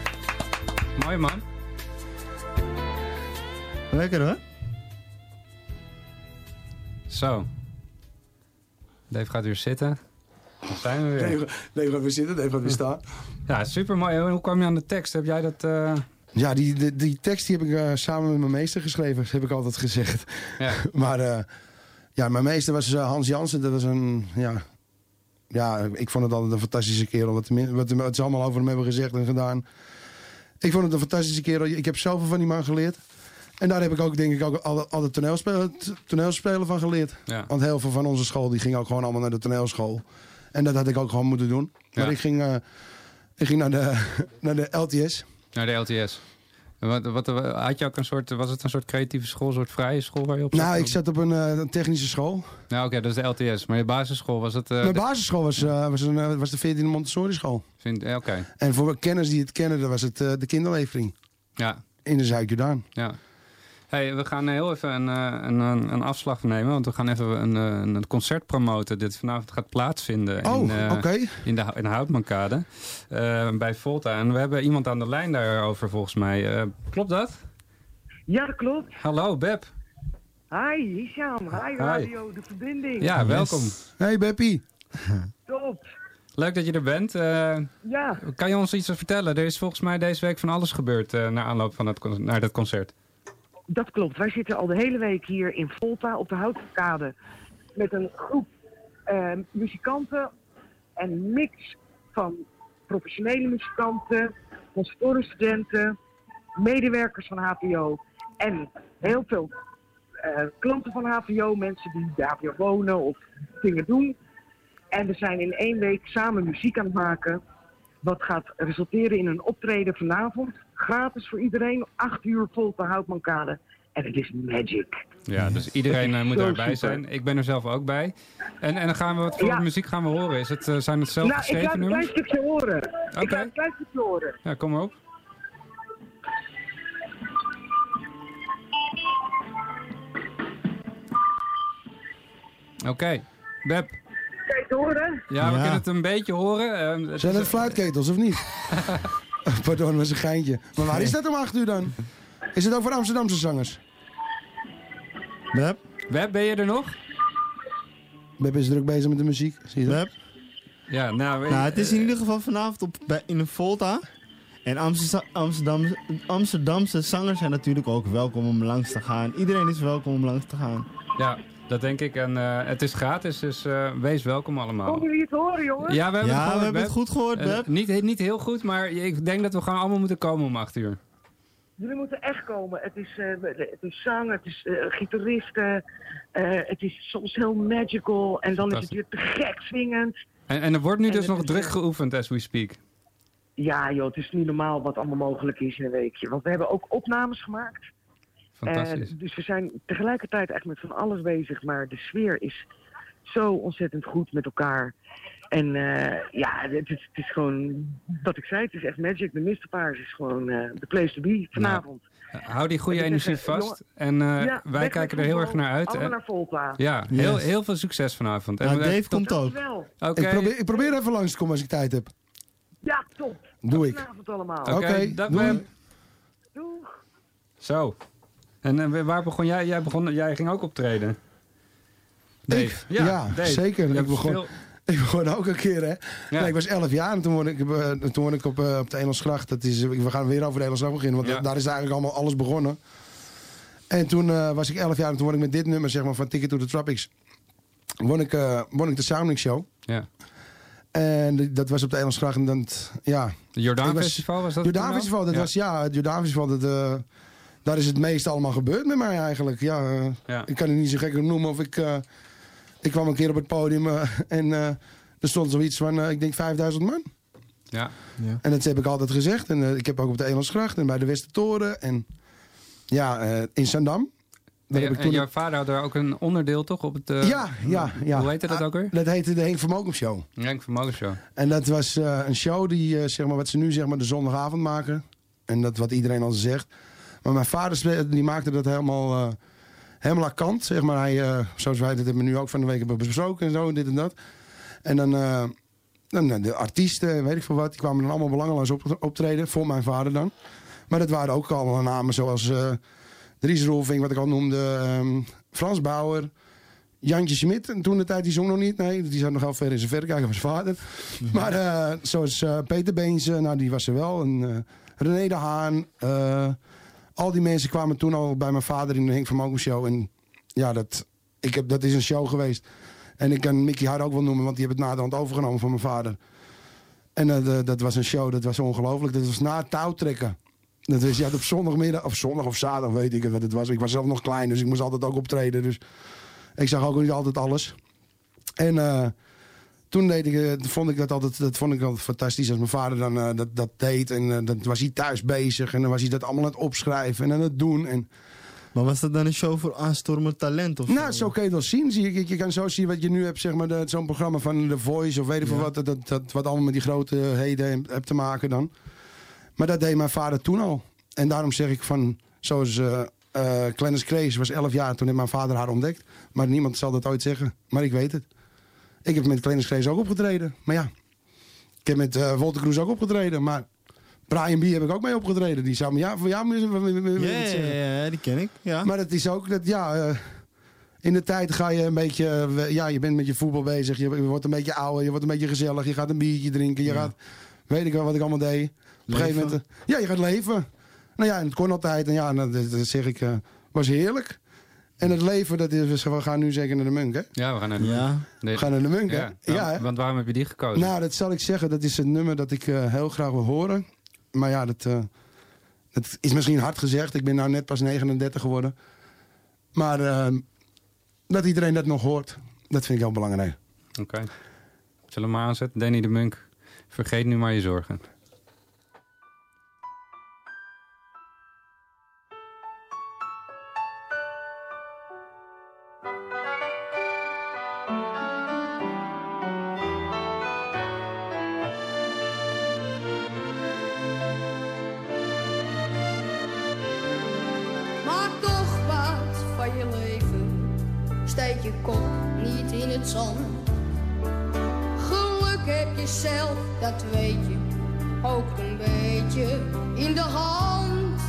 Mooi man. Lekker hoor. Zo. Dave gaat weer zitten. Daar zijn we weer. Gaat weer zitten, Dave gaat weer staan. Ja, super mooi. Hoe kwam je aan de tekst? Heb jij dat... eh, Ja, die, die, die tekst die heb ik eh, samen met mijn meester geschreven, heb ik altijd gezegd. Ja. maar eh, ja, mijn meester was Hans Jansen. Dat was een, ja, ja, ik vond het altijd een fantastische kerel. Wat, wat, wat ze allemaal over hem hebben gezegd en gedaan. Ik vond het een fantastische kerel. Ik heb zoveel van die man geleerd. En daar heb ik ook, denk ik, ook alle, alle toneelspelen, toneelspelen van geleerd. Ja. Want heel veel van onze school, die ging ook gewoon allemaal naar de toneelschool. En dat had ik ook gewoon moeten doen. Maar Ja. ik ging, eh, ik ging naar, de, naar de LTS. Naar de LTS. Wat, wat, had je ook een soort, was het een soort creatieve school, een soort vrije school waar je op zat? Nou, ik zat op een, eh, een technische school. Nou, oké, dat is de LTS. Maar je basisschool was het... eh, Mijn basisschool was, was, een, was de 14e Montessori school. Oké, En voor kenners die het kennen, dat was het de kinderlevering ja. in de Zuid-Jordaan. Ja. Hey, we gaan heel even een, eh, een, een, een afslag nemen, want we gaan even een, eh, een concert promoten. Dit vanavond gaat plaatsvinden Oh, in, eh, oké. in, de, in de Houtmankade eh, bij Volta. En we hebben iemand aan de lijn daarover volgens mij. Eh, klopt dat? Ja, dat klopt. Hallo, Beb. Hi, Hisham. Hi, Radio De Verbinding. Ja, welkom. Hey Beppie. Top. Leuk dat je er bent. Eh, Ja. Kan je ons iets vertellen? Er is volgens mij deze week van alles gebeurd eh, naar aanloop van het, naar dat concert. Dat klopt. Wij zitten al de hele week hier in Volta op de Houtenkade met een groep eh, muzikanten en mix van professionele muzikanten, conservatoriumstudenten, medewerkers van HPO en heel veel eh, klanten van HPO, mensen die bij HPO wonen of dingen doen. En we zijn in één week samen muziek aan het maken. Wat gaat resulteren in een optreden vanavond. Gratis voor iedereen. 8 uur vol te Houtmankade. En het is magic. Ja, dus iedereen eh, moet daarbij zijn. Ik ben er zelf ook bij. En, en dan gaan we, wat voor Ja. muziek gaan we horen? Is het, eh, zijn het zelf nou, ik geschreven laat een klein nummers? stukje horen. Ik Oké. laat een klein stukje horen. Ja, kom maar op. Oké, Beb. Kan je het horen? Ja, we kunnen het een beetje horen. Eh, het Zijn het fluitketels of niet? Pardon, dat was een geintje. Maar waar is dat om 8 uur dan? Is het ook voor Amsterdamse zangers? Beb? Beb, ben je er nog? Beb is druk bezig met de muziek. Zie je dat? Beb? Ja, nou... Nou, het is in ieder geval vanavond op, bij, in een Volta. En Amsterdam, Amsterdamse, Amsterdamse zangers zijn natuurlijk ook welkom om langs te gaan. Iedereen is welkom om langs te gaan. Ja, dat denk ik. En eh, het is gratis, dus eh, wees welkom allemaal. Konden jullie het horen, jongens? Ja, we hebben, Ja, het, gehoord, we hebben het Beb. goed gehoord, Eh, niet, niet heel goed, maar ik denk dat we gewoon allemaal moeten komen om 8 uur. Jullie moeten echt komen. Het is, eh, het is zang, het is eh, gitaristen. eh, het is soms heel magical. En dan is het weer te gek swingend. En, en er wordt nu En dus nog druk geoefend as we speak. Ja, joh, het is niet normaal wat allemaal mogelijk is in een weekje. Want we hebben ook opnames gemaakt. Fantastisch. Eh, dus we zijn tegelijkertijd echt met van alles bezig. Maar de sfeer is zo ontzettend goed met elkaar. En eh, ja, het is, het is gewoon, wat ik zei, het is echt magic. De Misterpaars is gewoon eh, de place to be vanavond. Eh, Hou die goede energie eh, vast. En eh, Ja, wij kijken er heel erg naar uit. allemaal naar Volta. Ja, heel, Yes. heel veel succes vanavond. Ja, En, Dave komt ook. Oké, Ik, probeer, ik probeer even langs te komen als ik tijd heb. Ja, top. Doe ik. Vanavond allemaal. Oké, dag doei. Doeg. Zo. En eh, waar begon jij? Jij, begon, jij ging ook optreden. Dave. Ik? Ja, Dave. zeker. Ik begon- veel- Ik begon ook een keer, hè. Nee, ik was 11 jaar en toen woonde ik, eh, toen ik op, eh, op de Engelsgracht. Dat is, we gaan weer over de Engelsgracht beginnen, want Ja. daar is eigenlijk allemaal alles begonnen. En toen eh, was ik 11 jaar en toen won ik met dit nummer, zeg maar, van Ticket to the Tropics. Won ik, eh, won ik de Sounding Show. Ja. En dat was op de Engelsgracht en dan, ja... Jordaan was- Festival was dat? Jordaan? Festival, dat Ja. was, ja, het Jordaan Festival, dat, eh, daar is het meeste allemaal gebeurd met mij eigenlijk. Ja, eh, Ja. Ik kan het niet zo gek noemen of ik... eh, ik kwam een keer op het podium eh, en eh, er stond zoiets van, ik denk 5000 man. Ja. Ja. En dat heb ik altijd gezegd. En ik heb ook op de Engelsgracht en bij de Westertoren. En ja, eh, in Zandam. Daar En, heb ik en toen... jouw vader had er ook een onderdeel toch op het... ja, ja, ja. Hoe heette dat ook weer? Dat heette de Henk Vermogen Show. Henk Vermogen Show. En dat was eh, een show die, eh, zeg maar, wat ze nu zeg maar de zondagavond maken. En dat wat iedereen al zegt. Maar mijn vader die maakte dat helemaal, eh, helemaal aan kant. Zeg maar. Hij, eh, zoals wij dat hebben nu ook van de week hebben besproken en zo, dit en dat. En dan, eh, dan de artiesten, weet ik veel wat, die kwamen dan allemaal belangeloos op, optreden. Voor mijn vader dan. Maar dat waren ook allemaal namen zoals Dries Rolfing, wat ik al noemde. ehm, Frans Bauer. Jantje Smit, en toen de tijd die zong nog niet. Nee, die zat nog ver in zijn verrekijker van zijn vader. Maar zoals Peter Beense, nou die was er wel. En René de Haan. Al die mensen kwamen toen al bij mijn vader in de Henk Vermogen Show. En ja, dat, ik heb, dat is een show geweest. En ik kan Mickey Hart ook wel noemen, want die heeft het naderhand overgenomen van mijn vader. En eh, dat was een show, dat was ongelooflijk. Dat was na het touwtrekken. Dat was, had op zondagmiddag, of zondag of zaterdag, weet ik wat het was. Ik was zelf nog klein, dus ik moest altijd ook optreden. Dus ik zag ook niet altijd alles. En eh, toen deed ik, eh, vond ik dat altijd, dat vond ik altijd fantastisch als mijn vader dan eh, dat, dat deed. En eh, dan was hij thuis bezig en dan was hij dat allemaal aan het opschrijven en aan het doen. En, Maar was dat dan een show voor aanstormend talent? Of nou, zo kun je het wel zien. Zie je, je kan zo zien wat je nu hebt, zeg maar, zo'n programma van The Voice of weet ik Ja. wat. Dat, dat, dat, wat allemaal met die grote heden hebt te maken dan. Maar dat deed mijn vader toen al. En daarom zeg ik van, zoals eh Clarence Crees was 11 jaar, toen mijn vader haar ontdekt. Maar niemand zal dat ooit zeggen. Maar ik weet het. Ik heb met Clarence ook opgetreden. Maar ja, ik heb met eh Walter Cruz ook opgetreden. Maar Brian B heb ik ook mee opgetreden. Die zou me ja, voor jou Ja, ja, die ken ik. Ja. Maar het is ook dat, ja, eh, in de tijd ga je een beetje, eh, ja, je bent met je voetbal bezig. Je, je wordt een beetje ouder, je wordt een beetje gezellig. Je gaat een biertje drinken, je gaat, weet ik wel wat ik allemaal deed. Op een gegeven moment, ja, je gaat leven. Nou ja, en het kon altijd. En ja, dat, zeg ik, was heerlijk. En het leven, dat is, we gaan nu zeker naar de Munk, hè? Ja, we gaan naar de Ja. Munk. Nee. We gaan naar de Munk, hè? Ja, Ja, hè? want waarom heb je die gekozen? Nou, dat zal ik zeggen. Dat is een nummer dat ik eh, heel graag wil horen. Maar ja, dat, eh, dat is misschien hard gezegd. Ik ben nou net pas 39 geworden. Maar eh, dat iedereen dat nog hoort, dat vind ik heel belangrijk. Oké. Zullen we maar aanzetten? Danny de Munk. Vergeet nu maar je zorgen. Steek je kop niet in het zand. Geluk heb je zelf, dat weet je. Ook een beetje in de hand.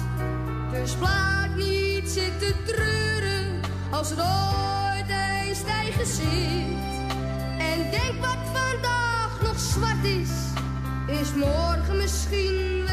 Dus blijf niet zitten treuren als het ooit eens tegen zit. En denk wat vandaag nog zwart is, is morgen misschien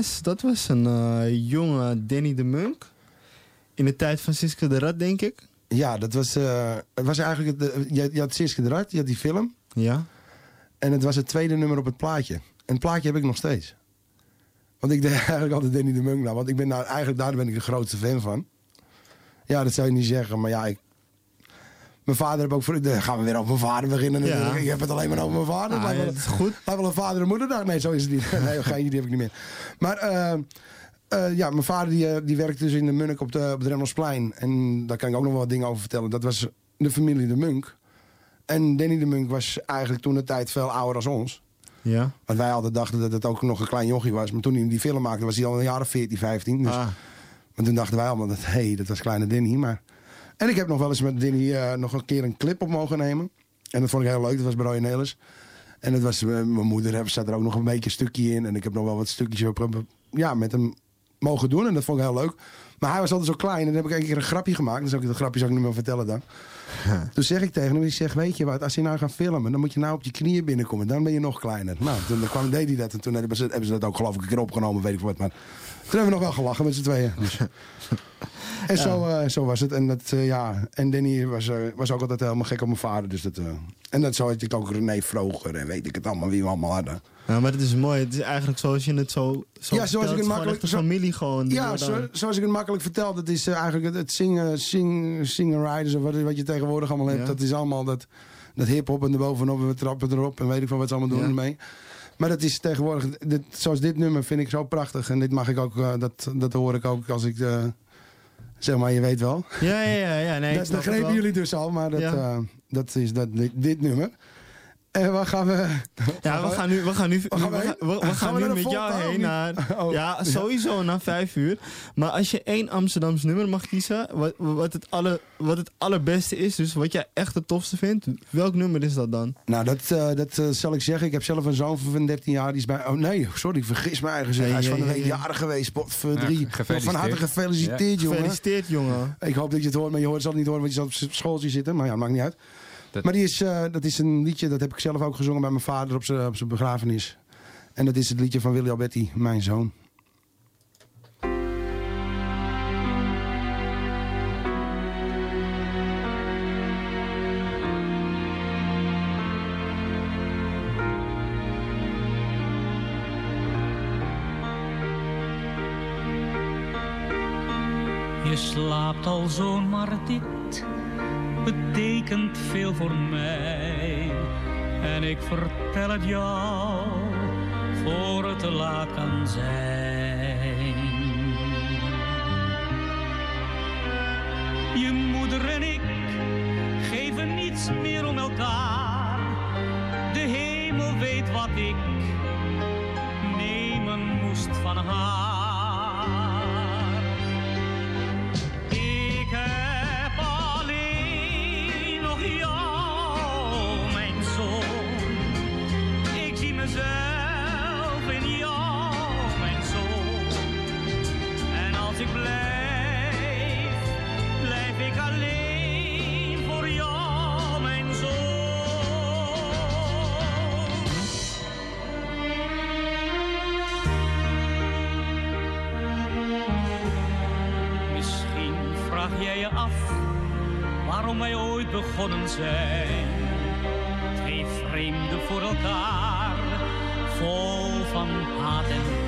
Yes, dat was een eh, jonge Danny de Munk. In de tijd van Siske de Rat, denk ik. Ja, dat was, eh, het was eigenlijk... De- je, je had Siske de Rat, je had die film. Ja. En het was het tweede nummer op het plaatje. En het plaatje heb ik nog steeds. Want ik deed eigenlijk altijd Danny de Munk nou. Want ik ben nou, eigenlijk daar ben ik de grootste fan van. Ja, dat zou je niet zeggen. Maar ja, ik... Mijn vader heb ook... Voor, dan gaan we weer over mijn vader beginnen Ja. natuurlijk. Ik heb het alleen maar over mijn vader. Ah, Lijkt wel- is goed. lijkt wel een vader en moederdag. Nee, zo is het niet. Nee, geen die heb ik niet meer. Maar... Eh, ja, mijn vader die, eh, die werkte dus in de Munnik op, de, op het Remmelsplein. En daar kan ik ook nog wel wat dingen over vertellen. Dat was de familie de Munk. En Danny de Munk was eigenlijk toen de tijd veel ouder als ons. Ja. Want wij altijd dachten dat het ook nog een klein jochie was. Maar toen hij die film maakte was hij al een jaar of 14, 15. Dus, Ah. Maar toen dachten wij allemaal dat, hé, hey, dat was kleine Danny. Maar... En ik heb nog wel eens met Danny eh, nog een keer een clip op mogen nemen. En dat vond ik heel leuk. Dat was bij Roy Nelis. En dat was, eh, mijn moeder heb- zat er ook nog een beetje een stukje in. En ik heb nog wel wat stukjes op, ja, met hem mogen doen. En dat vond ik heel leuk. Maar hij was altijd zo klein. En dan heb ik een keer een grapje gemaakt. Dus ook dat grapje zou ik niet meer vertellen dan. Toen zeg ik tegen hem, ik zeg, weet je wat, als je nou gaat filmen, dan moet je nou op je knieën binnenkomen. Dan ben je nog kleiner. Nou, toen kwam, deed hij dat. En toen hebben ze, hebben ze dat ook geloof ik een keer opgenomen, weet ik wat. Maar toen hebben we nog wel gelachen met z'n tweeën. En zo, eh, zo was het. En, dat, eh, ja. en Danny was, eh, was ook altijd helemaal gek op mijn vader. Dus dat, en dat zo had ik ook René Vroger en weet ik het allemaal, wie we allemaal hadden. Ja, maar het is mooi. Het is eigenlijk zoals je het zo, zo Ja, zoals ik het makkelijk- zo- familie gewoon. Ja, zo- zoals ik het makkelijk vertel, dat is eigenlijk het, het zingen, sing, singen riders of wat, wat je tegenwoordig allemaal hebt. Ja. Dat is allemaal dat, dat hip-hop en erbovenop en we trappen erop en weet ik van wat ze allemaal doen ermee. Maar dat is tegenwoordig, dit, zoals dit nummer vind ik zo prachtig. En dit mag ik ook, dat, dat hoor ik ook als ik, eh, zeg maar, je weet wel. Ja, ja, ja. ja nee, dat begrepen jullie dus al, maar dat, Ja. eh, dat is dat, dit, dit nummer. En waar gaan we... Ja, we gaan nu, we gaan nu, gaan we we gaan, heen? we, we Gaan gaan we nu met jou heen naar... Oh, ja, ja. sowieso na vijf uur. Maar als je één Amsterdams nummer mag kiezen, wat, wat, het, alle, wat het allerbeste is, dus wat jij echt het tofste vindt, welk nummer is dat dan? Nou, dat, eh, dat eh, zal ik zeggen. Ik heb zelf een zoon van 13 jaar. Die is bij... Oh nee, sorry, ik vergis me eigen. Nee, Hij is van de nee, week nee. jarig geweest. Pot voor Ja, drie. gefeliciteerd. Van harte gefeliciteerd, jongen. Gefeliciteerd, jongen. Ik hoop dat je het hoort, maar je hoort, zal het niet horen, want je zal op schooltje zitten. Maar ja, maakt niet uit. Dat- Maar die is, eh, dat is een liedje, dat heb ik zelf ook gezongen bij mijn vader op zijn op zijn begrafenis. En dat is het liedje van Willy Alberti, mijn zoon. Je slaapt al zo, maar dit betekent veel voor mij. En ik vertel het jou voor het te laat kan zijn. Je moeder en ik geven niets meer om elkaar. De hemel weet wat ik nemen moest van haar. Wij ooit begonnen zijn. Twee vreemden voor elkaar, vol van haat en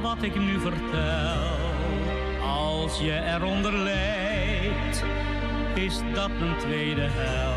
wat ik nu vertel. Als je eronder lijdt, is dat een tweede hel.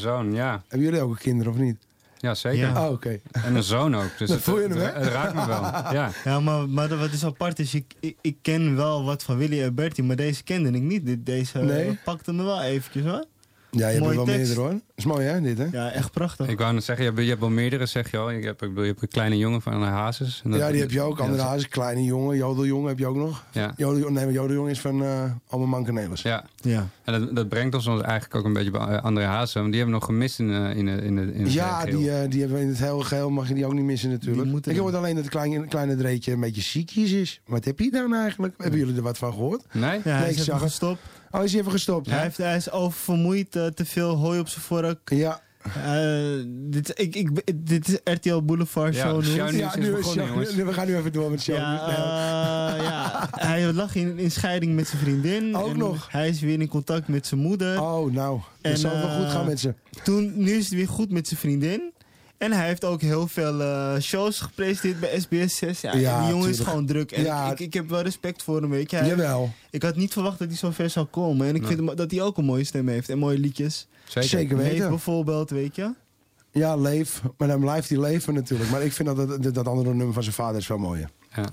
Zoon, ja. Hebben jullie ook een kinderen of niet? Ja, zeker. Ja. Oh, oké. En een zoon ook. Dus Dat het, voel je hem, het- raakt me wel. Ja. Ja, maar, maar wat is apart is, ik, ik, ik ken wel wat van Willy en Bertie, maar deze kende ik niet. Dit- Deze Nee? pakte me wel eventjes hoor. Ja, je hebt er wel tekst. meerdere hoor. is mooi hè, dit hè? Ja, echt prachtig. Ik wou net zeggen, je hebt, je hebt wel meerdere, zeg je al. Je hebt, ik bedoel, je hebt een kleine jongen van Anne Hazes. En dat- Ja, die heb je ook. Ja, Andere dat- Hazes, Kleine Jongen, Jodeljongen heb je ook nog. Ja. Jodel, nee, maar Jodeljongen is van uh, Alma Mankenelis. Ja. Ja. En dat, dat brengt ons eigenlijk ook een beetje bij eh, André Hazes. Want die hebben we nog gemist in, eh, in, de- in, de- in het Ja, geheel. die, eh, die hebben we in het hele geheel, mag je die ook niet missen natuurlijk. Ik hoorde alleen dat het kleine, kleine dreetje een beetje ziekjes is. Wat heb je dan eigenlijk? Hebben jullie er wat van gehoord? Nee? Ja, hij Nee, is ik zag het. gestopt. Oh, is hij even gestopt? Hij, heeft, hij is oververmoeid, eh, te veel hooi op zijn vork. Ja. Eh, dit, ik, ik, dit is RTL Boulevard Ja, show show Ja, is nu, begonnen, show- jongens. nu- we gaan nu even door met show. Ja, Nee. eh, ja, hij lag in, in scheiding met zijn vriendin. Ook en nog? Hij is weer in contact met zijn moeder. Oh, nou. Dat En, zal wel goed gaan met ze. Toen, nu is het weer goed met zijn vriendin. En hij heeft ook heel veel eh, shows gepresenteerd bij SBS 6. Ja, Ja, die jongen is gewoon druk. En Ja. ik, ik heb wel respect voor hem, weet je. Hij- Jawel. Ik had niet verwacht dat hij zo ver zou komen. En ik Nee. vind hem, dat hij ook een mooie stem heeft. En mooie liedjes. Zeker. Zeker Leef weten. bijvoorbeeld, weet je. Ja, leef. Maar dan blijft hij leven natuurlijk. Maar ik vind dat, dat, dat andere nummer van zijn vader is veel mooier. Ja.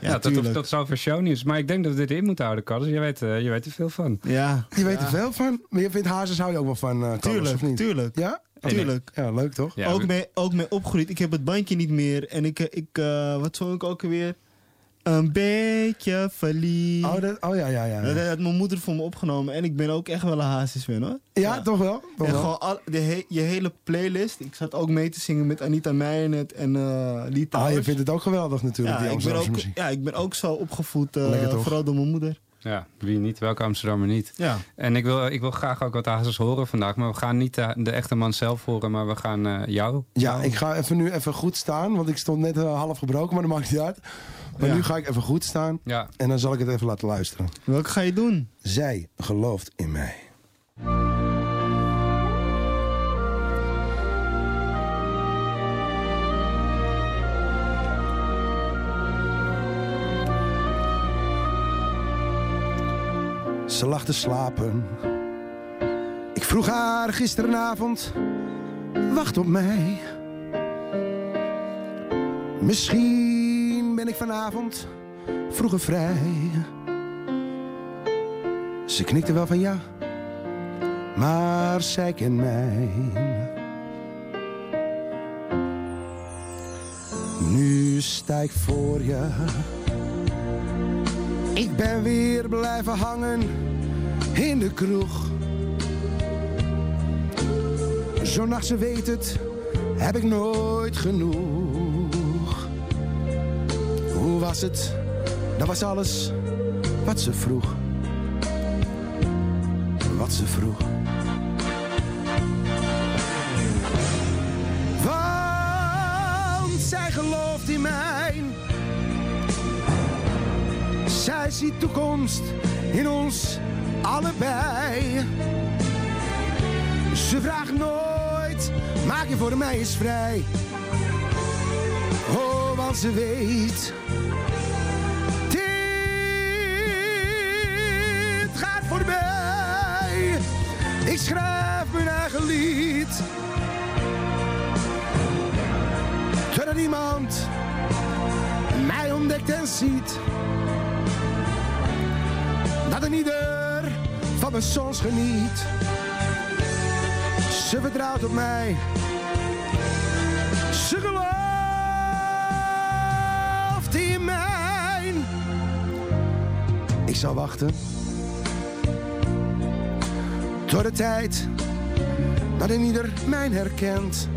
Ja, Ja, dat, dat, voor shownieuws. Maar ik denk dat we dit in moeten houden, Carlos. Je weet, eh, je weet er veel van. Ja, Je weet er veel van. Maar je vindt Hazes hou je ook wel van, eh Carlos, tuurlijk, of niet? tuurlijk. Ja? Tuurlijk. Ja, leuk toch? Ja, ook, we- mee, ook mee opgegroeid. Ik heb het bandje niet meer. En ik, eh, ik eh, wat zong ik ook alweer? Een beetje verliefd. Oh, dat, oh ja, ja, ja. Dat had mijn moeder voor me opgenomen. En ik ben ook echt wel een hazes-fan hoor. Ja, toch wel? Toch En wel. gewoon al, de he- je hele playlist. Ik zat ook mee te zingen met Anita Meijernet en eh Lee Ah, je vindt het ook geweldig natuurlijk, ja, die ik ben ook, muziek. ja, ik ben ook zo opgevoed. eh, toch? vooral door mijn moeder. Ja, wie niet? Welke Amsterdammer niet? Ja. En ik wil, ik wil graag ook wat Hazes horen vandaag. Maar we gaan niet de, de echte man zelf horen, maar we gaan eh, jou. Ja, ik ga even nu even goed staan, want ik stond net eh, half gebroken, maar dat maakt niet uit. Maar nu ga ik even goed staan Ja. en dan zal ik het even laten luisteren. Welke ga je doen? Zij gelooft in mij. Ze lag te slapen. Ik vroeg haar gisteravond, wacht op mij. Misschien ben ik vanavond vroeger vrij. Ze knikte wel van ja, maar zij kent mij. Nu sta ik voor je. Ik ben weer blijven hangen in de kroeg. Zo'n nacht, ze weet het, heb ik nooit genoeg. Was het? Dat was alles wat ze vroeg. Wat ze vroeg. Want zij gelooft in mij. Zij ziet toekomst in ons allebei. Ze vraagt nooit, maak je voor mij eens vrij. Ze weet. Dit gaat voorbij. Ik schrijf mijn eigen lied. Totdat iemand mij ontdekt en ziet. Dat een ieder van mijn sons geniet. Ze vertrouwt op mij. Ze gelooft Ik zal wachten. Tot de tijd dat ieder mij herkent.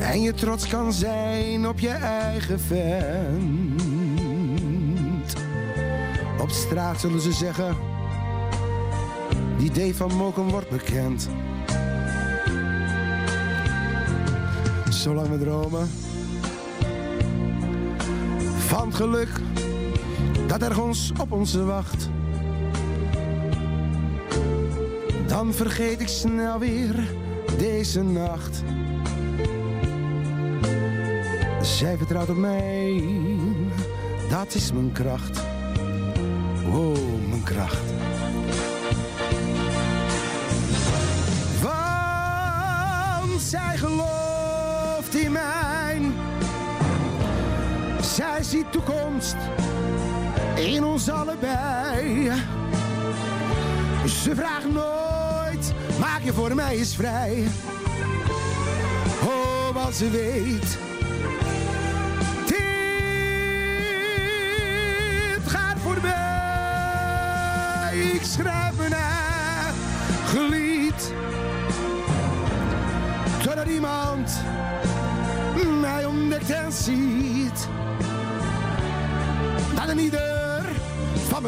En je trots kan zijn op je eigen vent. Op straat zullen ze zeggen, die D van Mokum wordt bekend. Zolang we dromen van geluk dat ergens op ons wacht. Dan vergeet ik snel weer deze nacht. Zij vertrouwt op mij, dat is mijn kracht. Oh, mijn kracht. Want zij gelooft in mij. Zij ziet toekomst in ons allebei. Ze vraagt nooit, maak je voor mij eens vrij. Oh, wat ze weet. Dit gaat voorbij. Ik schrijf mijn eigen lied. Totdat iemand mij ontdekt en ziet. Dat een ieder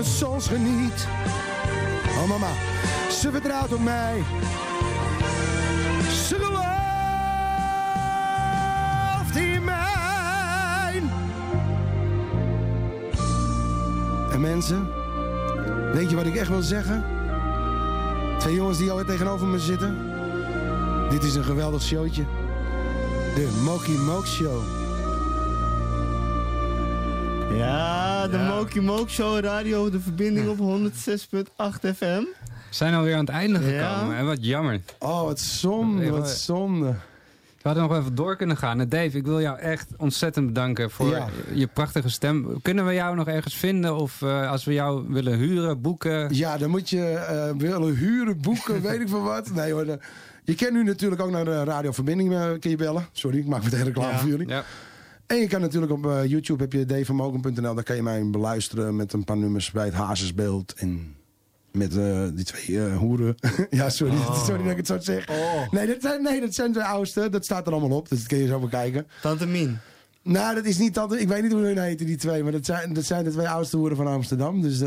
mijn sons geniet. Oh mama, ze vertrouwt op mij. Ze gelooft in mij. En mensen, weet je wat ik echt wil zeggen? Twee jongens die alweer tegenover me zitten. Dit is een geweldig showtje. De Moki Mook Show. Ja, de Moki Mook Show Radio, de verbinding op 106.8 FM. We zijn alweer aan het einde Ja. gekomen. En wat jammer. Oh, wat zonde, wat zonde. We hadden nog even door kunnen gaan. En Dave, ik wil jou echt ontzettend bedanken voor Ja. je prachtige stem. Kunnen we jou nog ergens vinden? Of eh, als we jou willen huren, boeken? Ja, dan moet je eh, willen huren, boeken, weet ik van wat. Nee hoor, je kan nu natuurlijk ook naar de radioverbinding eh, kun je bellen. Sorry, ik maak meteen reclame Ja. voor jullie. Ja. En je kan natuurlijk op eh, YouTube heb je dvermogen.nl. Daar kan je mij beluisteren met een paar nummers bij het Hazesbeeld. En met eh, die twee eh, hoeren. ja, sorry, sorry dat ik het zo zeg. Nee, dat zijn, nee, dat zijn de oudste. Dat staat er allemaal op. Dus dat kun je zo bekijken. Tante Mien. Nou, dat is niet tante... Ik weet niet hoe hun heten, die twee. Maar dat zijn, dat zijn de twee oudste hoeren van Amsterdam. Dus,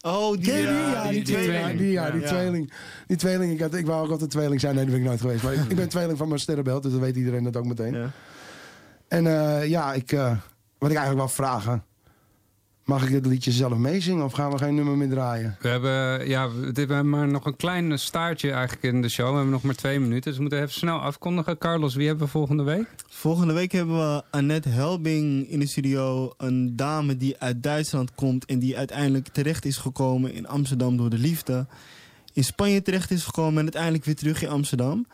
Oh, die, die? ja, Ja, die, die tweeling. tweeling. Die, ja, die tweeling. Die tweeling. Ik, had, ik wou ook altijd tweeling zijn. Nee, dat ben ik nooit geweest. Maar ik, ik ben tweeling van mijn sterrenbeeld. Dus dan weet iedereen dat ook meteen. En eh, ja, ik, eh, wat ik eigenlijk wil vragen. Mag ik het liedje zelf meezingen? Of gaan we geen nummer meer draaien? We hebben, ja, we we hebben maar nog een klein staartje eigenlijk in de show. We hebben nog maar twee minuten. Dus we moeten even snel afkondigen. Carlos, wie hebben we volgende week? Volgende week hebben we Annette Helbing in de studio. Een dame die uit Duitsland komt en die uiteindelijk terecht is gekomen in Amsterdam door de liefde. In Spanje terecht is gekomen en uiteindelijk weer terug in Amsterdam.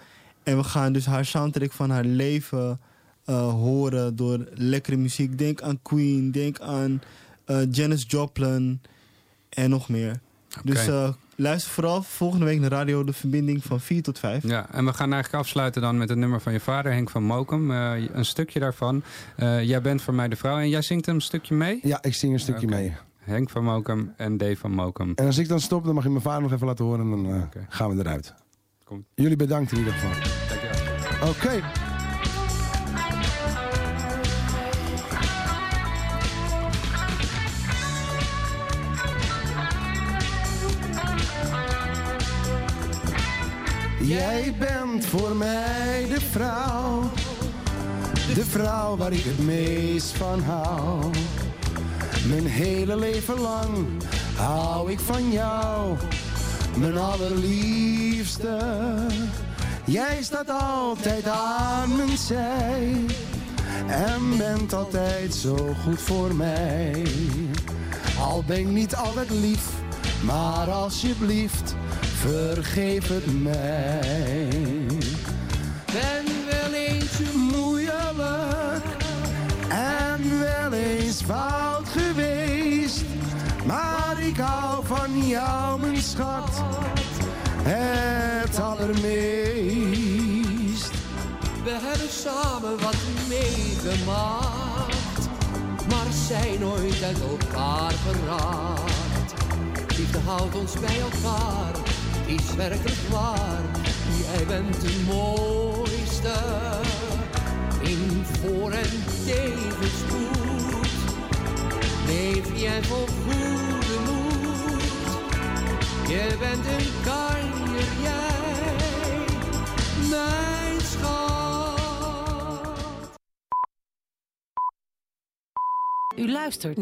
En we gaan dus haar soundtrack van haar leven eh, horen door lekkere muziek. Denk aan Queen, denk aan eh, Janis Joplin en nog meer. Dus eh, luister vooral volgende week naar Radio De Verbinding van 4 tot 5. Ja, en we gaan eigenlijk afsluiten dan met het nummer van je vader, Henk van Mokum. Eh, een stukje daarvan. Eh, jij bent voor mij de vrouw en jij zingt een stukje mee? Ja, ik zing een stukje mee. Henk van Mokum en Dave van Mokum. En als ik dan stop, dan mag je mijn vader nog even laten horen. En dan eh, gaan we eruit. Komt. Jullie bedankt in ieder geval. Dankjewel. Oké. Jij bent voor mij de vrouw, de vrouw waar ik het meest van hou. Mijn hele leven lang hou ik van jou, mijn allerliefste. Jij staat altijd aan mijn zij en bent altijd zo goed voor mij. Al ben ik niet altijd lief, maar alsjeblieft, vergeef het mij. Ben wel eens moeilijk en wel eens fout geweest, maar ik hou van jou, mijn schat, het allermeest. We hebben samen wat meegemaakt, maar zijn nooit uit elkaar geraakt. Liefde houdt ons bij elkaar, is werkelijk waar. Jij bent de mooiste, in voor- en tegenspoed. Leef jij vol goede moed, je bent een kanjer, jij, mijn schat. U luistert naar